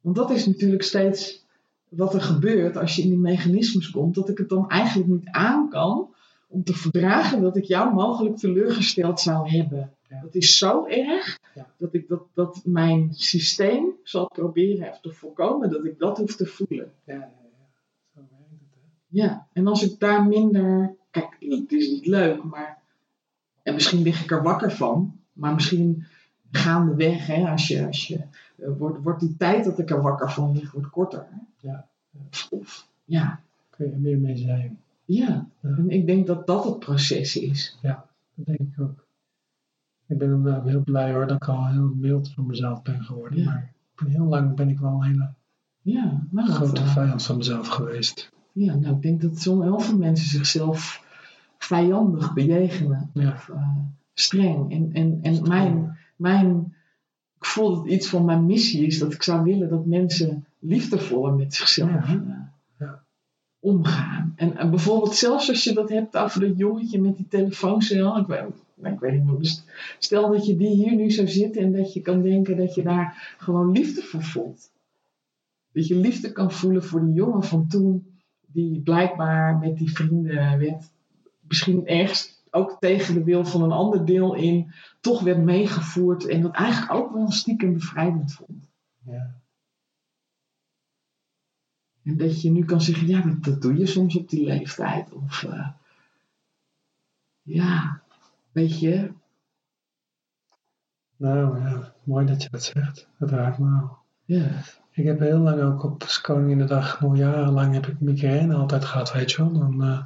Want dat is natuurlijk steeds wat er gebeurt als je in die mechanismes komt. Dat ik het dan eigenlijk niet aan kan om te verdragen dat ik jou mogelijk teleurgesteld zou hebben. Ja. Dat is zo erg Ja. dat, ik dat, dat mijn systeem zal proberen te voorkomen dat ik dat hoef te voelen. Ja, ja, ja. Zo werkt het. Hè? Ja, en als ik daar minder. Kijk, het is niet leuk, maar. En misschien lig ik er wakker van, maar misschien gaandeweg, hè, als je. Als je wordt, wordt die tijd dat ik er wakker van lig, wordt korter. Ja. Of, ja, Kun je er meer mee zijn. ja. Ja. En ik denk dat dat het proces is. Dat denk ik ook. Ik ben inderdaad heel blij hoor dat ik al heel mild voor mezelf ben geworden. Ja. Maar heel lang ben ik wel een hele Ja, nou, grote eh, vijand van mezelf geweest. ja, nou, ik denk dat zo'n heel veel mensen zichzelf vijandig bejegenen. Ja. Of, eh, streng. En, en, en mijn, mijn, ik voel dat iets van mijn missie is dat ik zou willen dat mensen liefdevoller met zichzelf Ja. eh, omgaan. En, en bijvoorbeeld zelfs als je dat hebt over dat jongetje met die telefooncel. Ik weet, nou, ik weet niet dus Stel dat je die hier nu zou zitten en dat je kan denken dat je daar gewoon liefde voor voelt. Dat je liefde kan voelen voor die jongen van toen, die blijkbaar met die vrienden werd, misschien ergens ook tegen de wil van een ander deel in, toch werd meegevoerd en dat eigenlijk ook wel stiekem bevrijdend vond. Ja. En dat je nu kan zeggen, ja, dat, dat doe je soms op die leeftijd. Of eh, ja, weet je, Nou ja, mooi dat je dat zegt. Dat raakt me wel. ja, Ik heb heel lang ook op Koninginnedag, nog jarenlang heb ik migraine altijd gehad, weet je wel. Dan eh,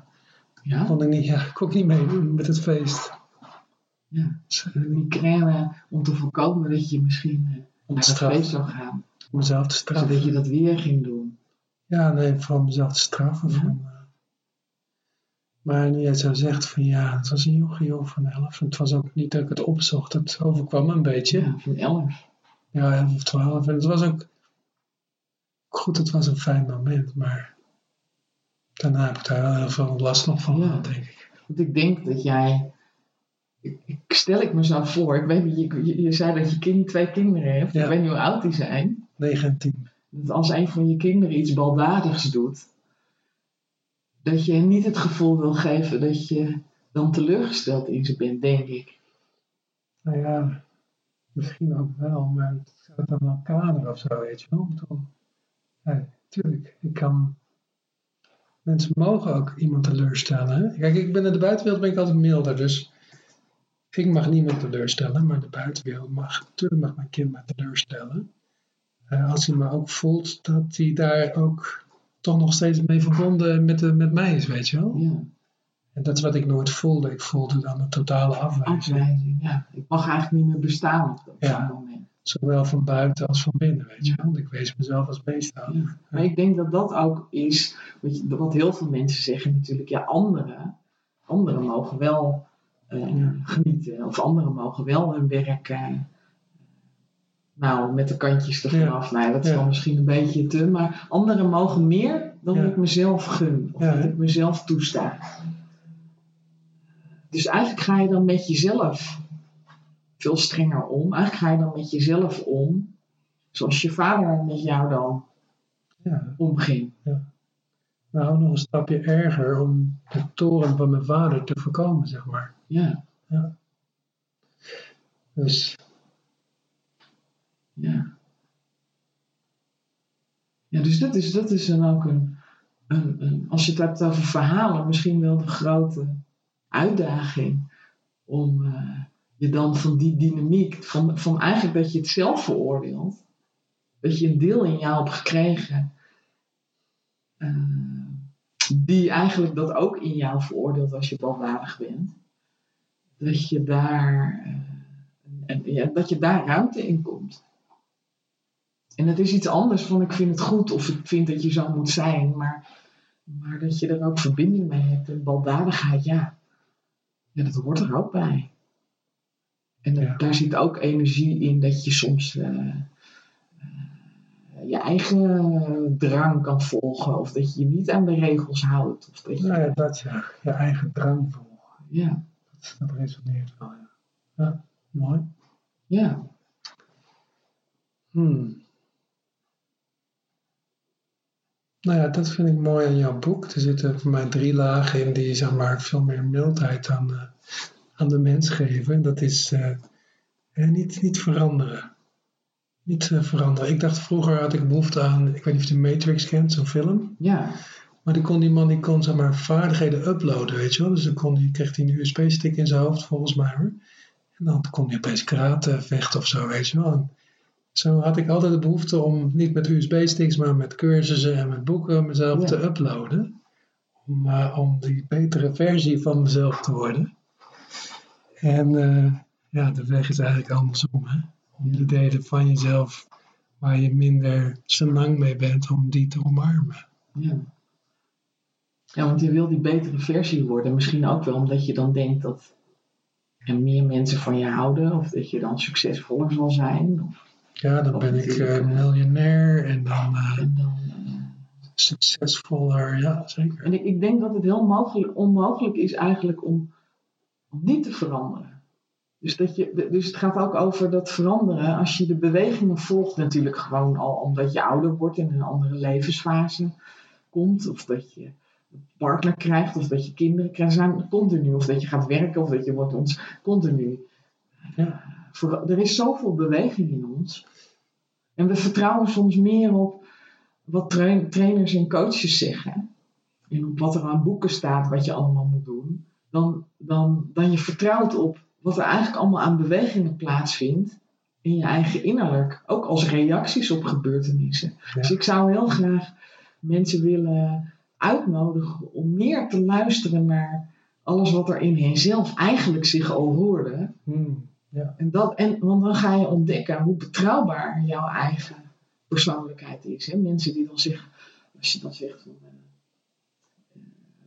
ja, kon ik niet, ja, kon ik niet meedoen met het feest. ja. Dus, eh, Migraine om te voorkomen dat je misschien eh, naar het feest zou gaan. om mezelf te straffen. Zodat je dat weer ging doen. Ja, nee, voor mezelf te straffen. Ja. Van, eh, maar nu jij zo zegt van ja, het was een jochie van elf. Het was ook niet dat ik het opzocht. Het overkwam een beetje. Ja, van elf. Ja, 11 of 12. En het was ook goed, het was een fijn moment, maar daarna heb ik daar heel veel last nog van gehad, denk ik. Want ik denk dat jij. Ik, stel ik me zo voor. Ik weet niet, je, je, je zei dat je kind, twee kinderen hebt. Ja. Ik weet niet hoe oud die zijn. 9 en 10. Dat als een van je kinderen iets baldadigs doet. Dat je hem niet het gevoel wil geven dat je dan teleurgesteld in ze bent, denk ik. Nou ja, misschien ook wel, maar het gaat dan wel kaderen of zo, weet je wel. Ik bedoel, Ja, tuurlijk, ik kan... Mensen mogen ook iemand teleurstellen. Hè? Kijk, ik ben in de buitenwereld ben ik altijd milder, dus ik mag niemand teleurstellen, maar de buitenwereld mag, natuurlijk mag mijn kind mij teleurstellen. Eh, als hij maar ook voelt dat hij daar ook toch nog steeds mee verbonden met, de, met mij is, weet je wel. Ja, En dat is wat ik nooit voelde. Ik voelde dan een totale afwijzing. afwijzing. Ja, ik mag eigenlijk niet meer bestaan op Ja. zo'n moment. Zowel van buiten als van binnen, weet je wel. Want ik wees mezelf als beest aan. Ja. Maar ik denk dat dat ook is wat, heel veel mensen zeggen natuurlijk. Ja, anderen, anderen mogen wel eh, genieten. Of anderen mogen wel hun werk eh, nou, met de kantjes ervan Ja. af. Nou, dat is Ja. dan misschien een beetje te. Maar anderen mogen meer dan Ja. ik mezelf gun. Of dat ik mezelf toesta. Dus eigenlijk ga je dan met jezelf veel strenger om. Eigenlijk ga je dan met jezelf om. Zoals je vader met jou dan Ja. omging. Nou, nog een stapje erger om de toren van mijn vader te voorkomen, zeg maar. Ja, Dus ja. Ja, dus dat is, dat is dan ook een, een, een, als je het hebt over verhalen, misschien wel de grote uitdaging om eh, je dan van die dynamiek, van, van eigenlijk dat je het zelf veroordeelt, dat je een deel in jou hebt gekregen, eh, die eigenlijk dat ook in jou veroordeelt als je baldadig bent, dat je daar, eh, en, ja, dat je daar ruimte in komt. En het is iets anders van ik vind het goed of ik vind dat je zo moet zijn, maar, maar dat je er ook verbinding mee hebt en baldadigheid, ja, ja dat hoort er ook bij. En Ja. daar zit ook energie in dat je soms eh, eh, je eigen drang kan volgen of dat je je niet aan de regels houdt. Of dat je, nou ja, dat ja, je eigen drang volgen. ja, Dat, dat resoneert wel, ja. Ja, mooi. ja, Hmm. Nou ja, dat vind ik mooi aan jouw boek. Er zitten voor mij drie lagen in die zeg maar, veel meer mildheid aan, eh, aan de mens geven. En dat is eh, niet, niet veranderen. Niet eh, veranderen. Ik dacht vroeger had ik behoefte aan, ik weet niet of je de Matrix kent, zo'n film. ja, Maar die, kon, die man die kon zeg maar, vaardigheden uploaden, weet je wel. Dus dan kon die, kreeg hij een USB-stick in zijn hoofd, volgens mij hoor. En dan kon hij opeens karate vechten of zo, weet je wel. En zo had ik altijd de behoefte om niet met USB-sticks, maar met cursussen en met boeken mezelf Ja. te uploaden. Om, eh, om die betere versie van mezelf te worden. En eh, ja, de weg is eigenlijk andersom. Hè? Om die delen van jezelf waar je minder senang mee bent, om die te omarmen. ja. Ja, want je wil die betere versie worden. Misschien ook wel omdat je dan denkt dat er meer mensen van je houden. Of dat je dan succesvoller zal zijn. Of, Ja, dan ben ik eh, miljonair en dan. eh, en dan, succesvoller, ja, zeker. En ik, ik denk dat het heel mogelijk, onmogelijk is eigenlijk om niet te veranderen. Dus, dat je, dus het gaat ook over dat veranderen. Als je de bewegingen volgt, natuurlijk gewoon al omdat je ouder wordt en in een andere levensfase komt. Of dat je een partner krijgt, of dat je kinderen krijgt. Zijn continu. Of dat je gaat werken, of dat je wordt ons continu. Ja. Voor- er is zoveel beweging in ons. En we vertrouwen soms meer op wat train- trainers en coaches zeggen. En op wat er aan boeken staat, wat je allemaal moet doen. Dan, dan, dan je vertrouwt op wat er eigenlijk allemaal aan bewegingen plaatsvindt. In je eigen innerlijk. Ook als reacties op gebeurtenissen. Ja. Dus ik zou heel graag mensen willen uitnodigen om meer te luisteren naar alles wat er in henzelf eigenlijk zich al hoorde. Hmm, En dat, en, want dan ga je ontdekken hoe betrouwbaar jouw eigen persoonlijkheid is. Hè? Mensen die dan zeggen, als je dan zegt van, eh,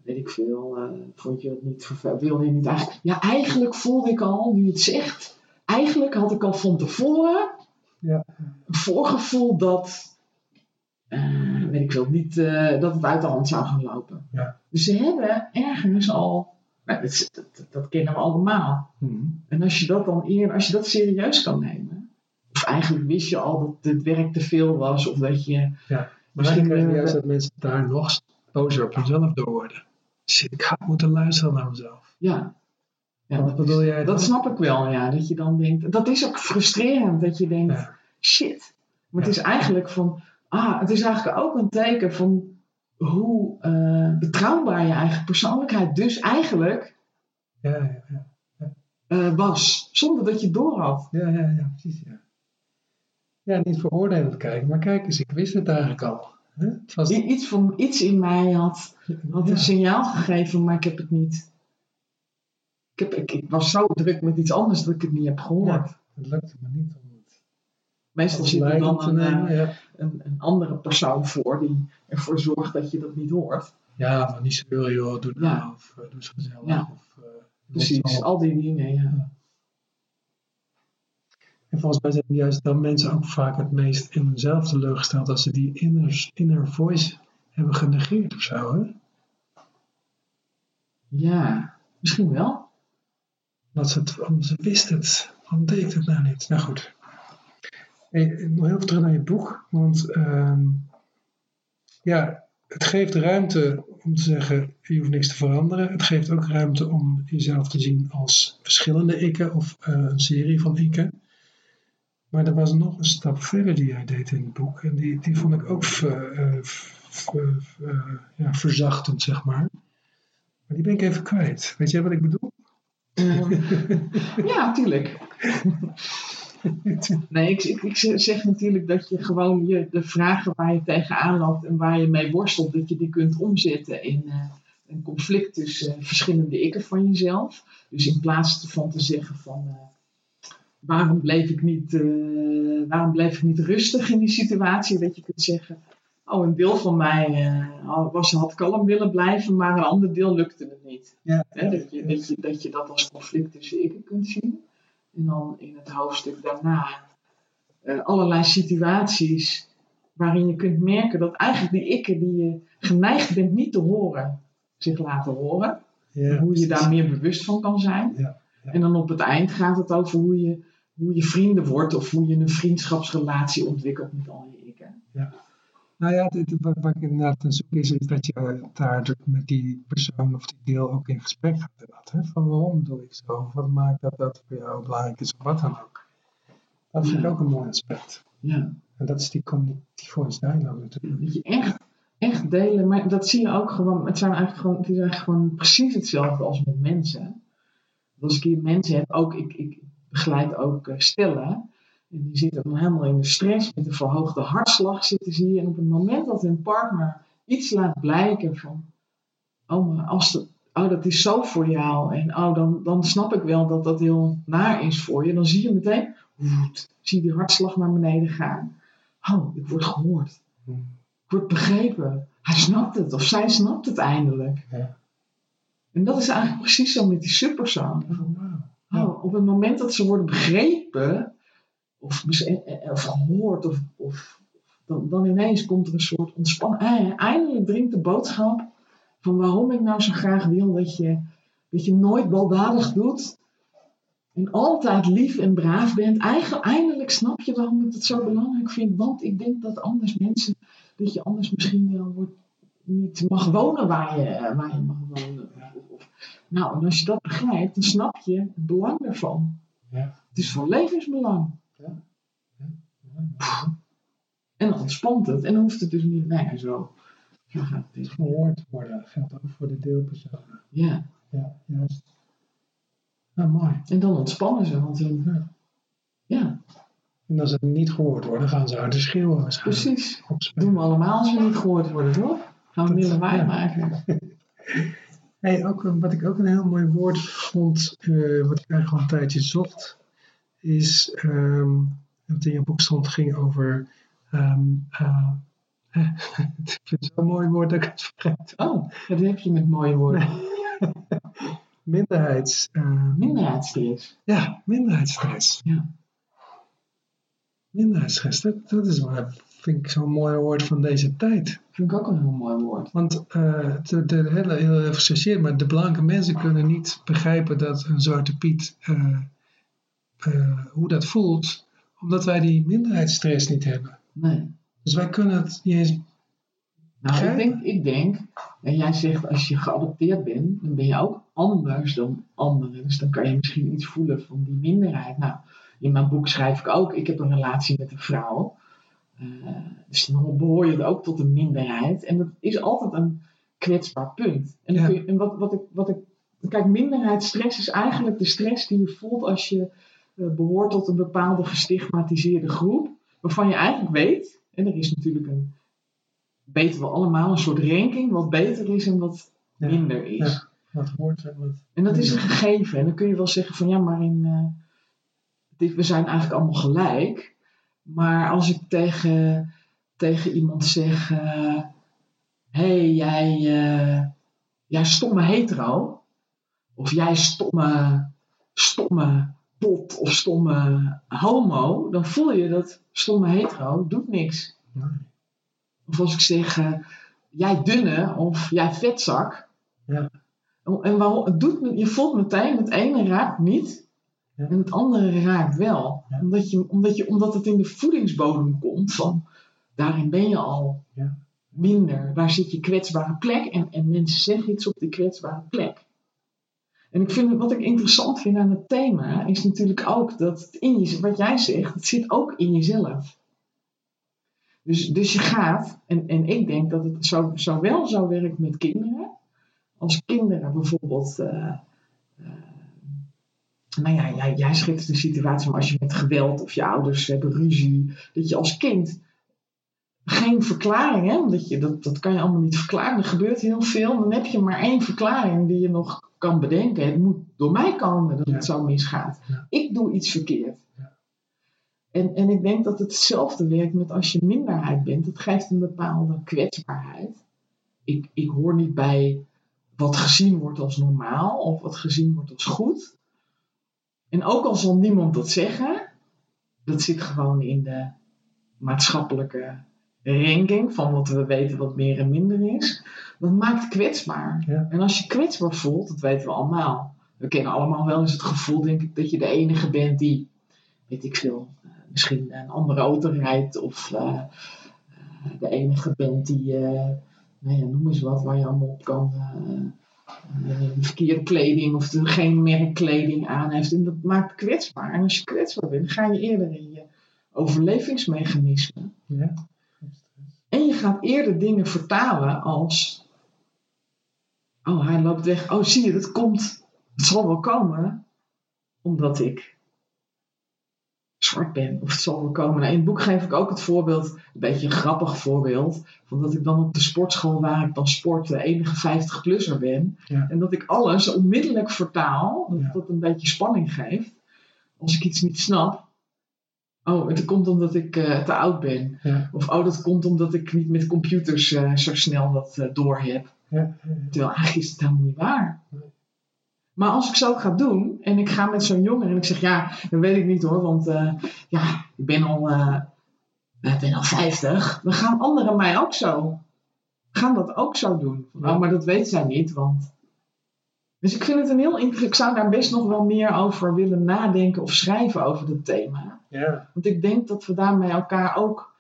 weet ik veel, eh, vond je het niet vervelend, wilde je niet eigenlijk. Ja, eigenlijk voelde ik al, nu je het zegt, eigenlijk had ik al van tevoren Ja. een voorgevoel dat, eh, weet ik veel, niet, eh, dat het uit de hand zou gaan lopen. Ja. Dus ze hebben ergens al, nou, dat, dat, dat kennen we allemaal. hmm. En als je dat dan eer, als je dat serieus kan nemen, of eigenlijk wist je al dat het werk te veel was, of dat je. Maar Misschien, krijg je juist dat mensen daar nog bozer op hunzelf door worden. Shit, ik had moeten luisteren naar mezelf. Ja. ja Wat dat, bedoel is- jij dat snap ik wel, ja. Dat je dan denkt. Dat is ook frustrerend, dat je denkt: Ja. shit. Maar het is eigenlijk van. Ah, het is eigenlijk ook een teken van hoe eh, betrouwbaar je eigen persoonlijkheid dus eigenlijk Ja, ja, ja. eh, was. Zonder dat je het door had. Ja, ja, ja, precies, ja. Ja, niet veroordelend kijken, maar kijk eens, ik wist het eigenlijk al. Was, I- Iets, van, iets in mij had had een signaal gegeven, maar ik heb het niet. Ik, heb, ik, ik was zo druk met iets anders dat ik het niet heb gehoord. Ja. het lukte me niet om het Meestal zit er dan een, nemen. eh, Ja. een, een andere persoon voor die ervoor zorgt dat je dat niet hoort. ja, maar niet zoveel, joh, doe nou, Ja. of eh, doe eens gezellig. Of, eh, Precies, al die dingen. Ja. En volgens mij zijn juist dan mensen ook vaak het meest in hunzelf teleurgesteld als ze die inner, inner voice hebben genegeerd of zo. Hè? ja, misschien wel. Dat ze, het, omdat ze wist het. Waarom deed ik dat nou niet? Nou goed. Hey, nog heel veel terug naar je boek. Want ehm, ja, het geeft ruimte om te zeggen, je hoeft niks te veranderen. Het geeft ook ruimte om jezelf te zien als verschillende ikken of eh, een serie van ikken. Maar er was nog een stap verder die jij deed in het boek. En die, die vond ik ook ver- eh, ver- ver- ja, verzachtend, zeg maar. Maar die ben ik even kwijt. Weet jij wat ik bedoel? Ehm, ja, tuurlijk. Nee, ik, ik, ik zeg natuurlijk dat je gewoon je, de vragen waar je tegenaan loopt en waar je mee worstelt, dat je die kunt omzetten in eh, een conflict tussen eh, verschillende ikken van jezelf. Dus in plaats van te zeggen van eh, waarom, bleef ik niet, eh, waarom bleef ik niet rustig in die situatie, dat je kunt zeggen, oh een deel van mij eh, was, had kalm willen blijven, maar een ander deel lukte het niet. Ja, Hè, dat, je, dat, je, dat je dat als conflict tussen ikken kunt zien. En dan in het hoofdstuk daarna eh, allerlei situaties waarin je kunt merken dat eigenlijk die ikken die je geneigd bent niet te horen, zich laten horen. ja, hoe je daar meer bewust van kan zijn. Ja, ja. En dan op het eind gaat het over hoe je, hoe je vrienden wordt of hoe je een vriendschapsrelatie ontwikkelt met al je ikken. Nou ja, dit, wat, wat ik inderdaad aan zoek is, is dat je daar met die persoon of die deel ook in gesprek gaat. inderdaad, Hè? Van waarom doe ik zo? Wat maakt dat dat voor jou belangrijk is? Of wat dan ook. Dat vind ik Ja. ook een mooi aspect. Ja. En dat is die communicatieve voice dialogue natuurlijk. Dat je echt, echt delen, maar dat zie je ook gewoon. Het, zijn eigenlijk gewoon, het is eigenlijk gewoon precies hetzelfde als met mensen. Als ik hier mensen heb, ook ik, ik begeleid ook eh, stellen. En die zitten dan helemaal in de stress, met een verhoogde hartslag zitten ze hier. En op het moment dat hun partner iets laat blijken van, oh, maar als dat, oh, dat is zo voor jou. En oh, dan, dan snap ik wel dat dat heel naar is voor je. Dan zie je meteen, woed, zie je die hartslag naar beneden gaan. Oh, ik word gehoord. Ik word begrepen. Hij snapt het, of zij snapt het eindelijk. Ja. En dat is eigenlijk precies zo met die subpersoon. Wauw. Oh, op het moment dat ze worden begrepen, of, bes- eh, eh, of gehoord, of, of dan, dan ineens komt er een soort ontspanning. Eh, eindelijk dringt de boodschap van waarom ik nou zo graag wil dat je, dat je nooit baldadig doet. En altijd lief en braaf bent. Eindelijk snap je waarom ik het zo belangrijk vind. Want ik denk dat anders mensen, dat je anders misschien wel wordt, niet mag wonen waar je, eh, waar je mag Nou, en als je dat begrijpt, dan snap je het belang daarvan. Ja. Het is van levensbelang. En dan ontspant het. En dan hoeft het dus niet, nou ja, zo. Zo gaat het. Verhoord worden geldt ook voor de deelpersonen. Ja, Ja, juist. Nou, mooi. en dan ontspannen ze. Want dan, Ja. ja, En als ze niet gehoord worden, gaan ze harder schreeuwen waarschijnlijk. precies. Opspelen. Doen we allemaal als we niet gehoord worden, toch? Gaan we Dat- ja. maken. Hey, ook, wat ik ook een heel mooi woord vond, eh, wat ik eigenlijk al een tijdje zocht, is, ehm wat in je boek stond, ging over, ehm, eh, ik vind het zo'n mooi woord dat ik het vergeet. Oh, dat heb je met mooie woorden. Minderheids, eh, Minderheidsstress. ja, minderheidsstress. Ja. Minderheidsstress, dat, dat is wel, vind ik zo'n mooi woord van deze tijd. Vind ik ook een heel mooi woord. Want eh, de, de hele, heel even maar de blanke mensen kunnen niet begrijpen dat een zwarte Piet, eh, eh, hoe dat voelt, omdat wij die minderheidsstress niet hebben. Nee. Dus wij kunnen het niet eens. Nou, ik denk, ik denk, en jij zegt als je geadopteerd bent, dan ben je ook anders dan anderen. Dus dan kan je misschien iets voelen van die minderheid. Nou, in mijn boek schrijf ik ook, ik heb een relatie met een vrouw. Eh, dus dan behoor je ook tot een minderheid. En dat is altijd een kwetsbaar punt. En, Ja. je- en wat, wat, ik, wat ik. Kijk, minderheidsstress is eigenlijk de stress die je voelt als je eh, behoort tot een bepaalde gestigmatiseerde groep. Waarvan je eigenlijk weet, en er is natuurlijk een. weten we allemaal een soort ranking wat beter is en wat Ja, minder is. ja. Wat hoort en wat. En dat is een gegeven. En dan kun je wel zeggen van ja, maar in, eh, dit, we zijn eigenlijk allemaal gelijk. Maar als ik tegen, tegen iemand zeg, hé hey, jij, eh, jij stomme hetero. Of jij stomme, stomme pot of stomme homo. Dan voel je dat stomme hetero doet niks. Nee. Of als ik zeg, eh, jij dunne of jij vetzak. Ja. En waarom, het doet, je voelt meteen, het ene raakt niet Ja. en het andere raakt wel. Ja. Omdat, je, omdat, je, omdat het in de voedingsbodem komt van, daarin ben je al Ja. minder. Daar zit je kwetsbare plek en, en mensen zeggen iets op die kwetsbare plek. En ik vind, wat ik interessant vind aan het thema, is natuurlijk ook dat het in je, wat jij zegt, het zit ook in jezelf. Dus, dus je gaat, en, en ik denk dat het zo, zowel zo werkt met kinderen, als kinderen bijvoorbeeld. eh, eh, nou ja, jij, jij schetst de situatie van als je met geweld of je ouders hebben ruzie, dat je als kind geen verklaring hebt, omdat je, dat, dat kan je allemaal niet verklaren. Er gebeurt heel veel, dan heb je maar één verklaring die je nog kan bedenken. Het moet door mij komen dat Ja. het zo misgaat. Ja. Ik doe iets verkeerd. Ja. En, en ik denk dat het hetzelfde werkt met als je minderheid bent. Het geeft een bepaalde kwetsbaarheid. Ik, ik hoor niet bij wat gezien wordt als normaal of wat gezien wordt als goed. En ook al zal niemand dat zeggen, dat zit gewoon in de maatschappelijke ranking van wat we weten wat meer en minder is. Dat maakt kwetsbaar. Ja. En als je kwetsbaar voelt, dat weten we allemaal. We kennen allemaal wel eens het gevoel, denk ik, dat je de enige bent die, weet ik veel, eh, misschien een andere auto rijdt of eh, eh, de enige bent die, eh, nou ja, noem eens wat, waar je allemaal op kan. Verkeerde kleding of geen merkkleding aan heeft. En dat maakt kwetsbaar. En als je kwetsbaar bent, ga je eerder in je overlevingsmechanisme. Ja. En je gaat eerder dingen vertalen als. Oh, hij loopt weg. Oh, zie je, dat komt. Het zal wel komen. Omdat ik zwart ben. Of het zal wel komen. Nou, in het boek geef ik ook het voorbeeld. Een beetje een grappig voorbeeld. Van dat ik dan op de sportschool waar ik dan sport. De enige 50-plusser ben. Ja. En dat ik alles onmiddellijk vertaal. Dat Ja. dat een beetje spanning geeft. Als ik iets niet snap. Oh, het komt omdat ik eh, te oud ben. Ja. Of oh, dat komt omdat ik niet met computers eh, zo snel dat eh, door heb. Ja. Terwijl eigenlijk is het helemaal niet waar. Maar als ik zo ga doen en ik ga met zo'n jongen en ik zeg ja, dat weet ik niet hoor, want eh, ja, ik ben al eh, ik ben al 50, dan gaan anderen mij ook zo. Gaan dat ook zo doen. Van, Oh, maar dat weet zij niet, want. Dus ik vind het een heel interessant. Ik zou daar best nog wel meer over willen nadenken of schrijven over dat thema. Ja, Want ik denk dat we daarmee elkaar ook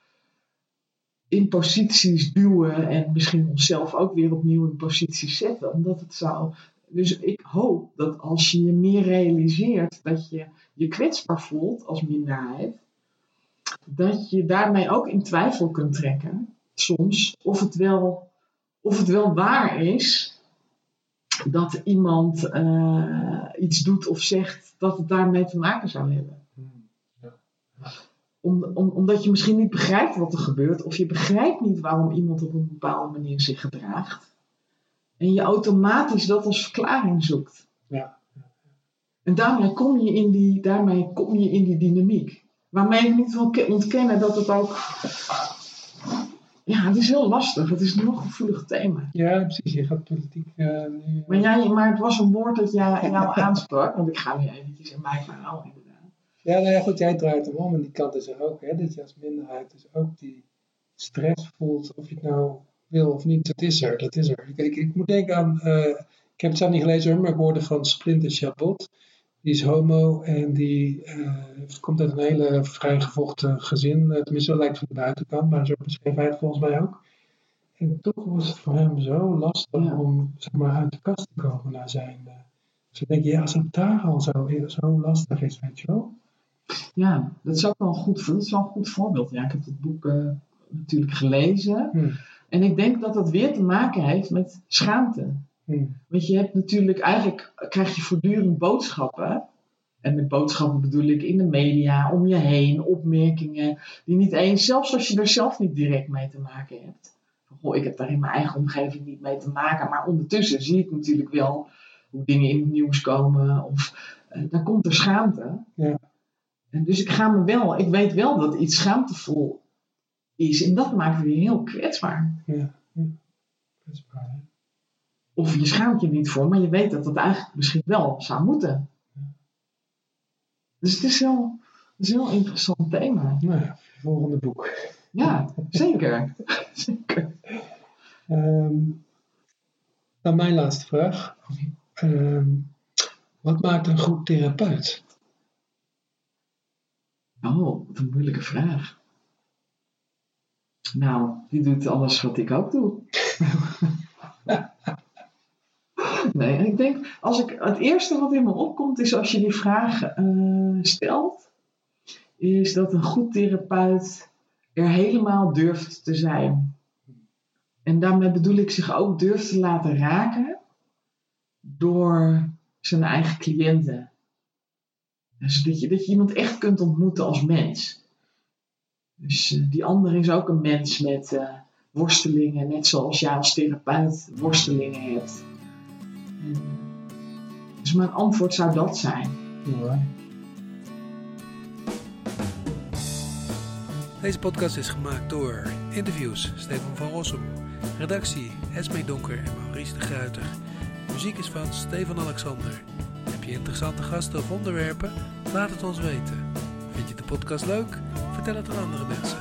in posities duwen en misschien onszelf ook weer opnieuw in posities zetten. Omdat het zou. Dus ik hoop dat als je je meer realiseert dat je je kwetsbaar voelt als minderheid, dat je daarmee ook in twijfel kunt trekken, soms, of het wel, of het wel waar is dat iemand eh, iets doet of zegt dat het daarmee te maken zou hebben om, om, omdat je misschien niet begrijpt wat er gebeurt, of je begrijpt niet waarom iemand op een bepaalde manier zich gedraagt. En je automatisch dat als verklaring zoekt. Ja. En daarmee kom je in die, daarmee kom je in die dynamiek. Waarmee ik niet wil ke- ontkennen dat het ook. Ja, het is heel lastig. Het is een heel gevoelig thema. ja precies. Je gaat politiek nu... Maar, jij, maar het was een woord dat jij, jou aansprak. Want ik ga nu eventjes in mijn verhaal inderdaad. Ja, nou ja, goed, jij draait hem om en die kant is er ook, hè, dat je als minderheid dus ook die stress voelt, of je het nou wil of niet, dat is er, dat is er. Ik, ik, ik moet denken aan, eh, ik heb het zelf niet gelezen maar ik hoorde van Splinter Chabot, die is homo en die eh, komt uit een hele vrijgevochten gezin, eh, tenminste dat lijkt van de buitenkant, maar zo beschreef hij het volgens mij ook. En toch was het voor hem zo lastig Ja. om zeg maar, uit de kast te komen naar zijn... dus ik denk, ja, als het daar al zo, zo lastig is, weet je wel. Ja, dat is ook wel een goed, dat is wel een goed voorbeeld. Ja, ik heb het boek natuurlijk gelezen. Hm. En ik denk dat dat weer te maken heeft met schaamte. Hm. Want je hebt natuurlijk, eigenlijk krijg je voortdurend boodschappen. En met boodschappen bedoel ik in de media, om je heen, opmerkingen. Die niet eens, zelfs als je er zelf niet direct mee te maken hebt. Van, Goh, ik heb daar in mijn eigen omgeving niet mee te maken. Maar ondertussen zie ik natuurlijk wel hoe dingen in het nieuws komen. Of eh, daar komt er schaamte. Ja. En dus ik ga me wel, ik weet wel dat iets schaamtevol is. En dat maakt weer heel kwetsbaar. Ja, ja. kwetsbaar. hè? Of je schaamt je niet voor, maar je weet dat dat eigenlijk misschien wel zou moeten. Dus het is wel het is een heel interessant thema. Nou ja, volgende boek. Ja, zeker. zeker. Ehm dan mijn laatste vraag. Ehm, wat maakt een goed therapeut? Oh, wat een moeilijke vraag. Nou, die doet alles wat ik ook doe. nee, ik denk, als ik, het eerste wat in me opkomt is als je die vraag eh, stelt, is dat een goed therapeut er helemaal durft te zijn. En daarmee bedoel ik zich ook durft te laten raken door zijn eigen cliënten. Dus dat je, dat je iemand echt kunt ontmoeten als mens. Dus eh, die ander is ook een mens met eh, worstelingen, net zoals jij als therapeut worstelingen hebt. En, dus mijn antwoord zou dat zijn. Mooi. Deze podcast is gemaakt door interviews Stefan van Rossum, redactie Esme Donker en Maurice de Gruiter. Muziek is van Stefan Alexander. Heb je interessante gasten of onderwerpen? Laat het ons weten. Vind je de podcast leuk? Vertel het aan andere mensen.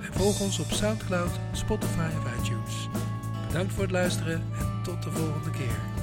En volg ons op Soundcloud, Spotify of iTunes. Bedankt voor het luisteren en tot de volgende keer.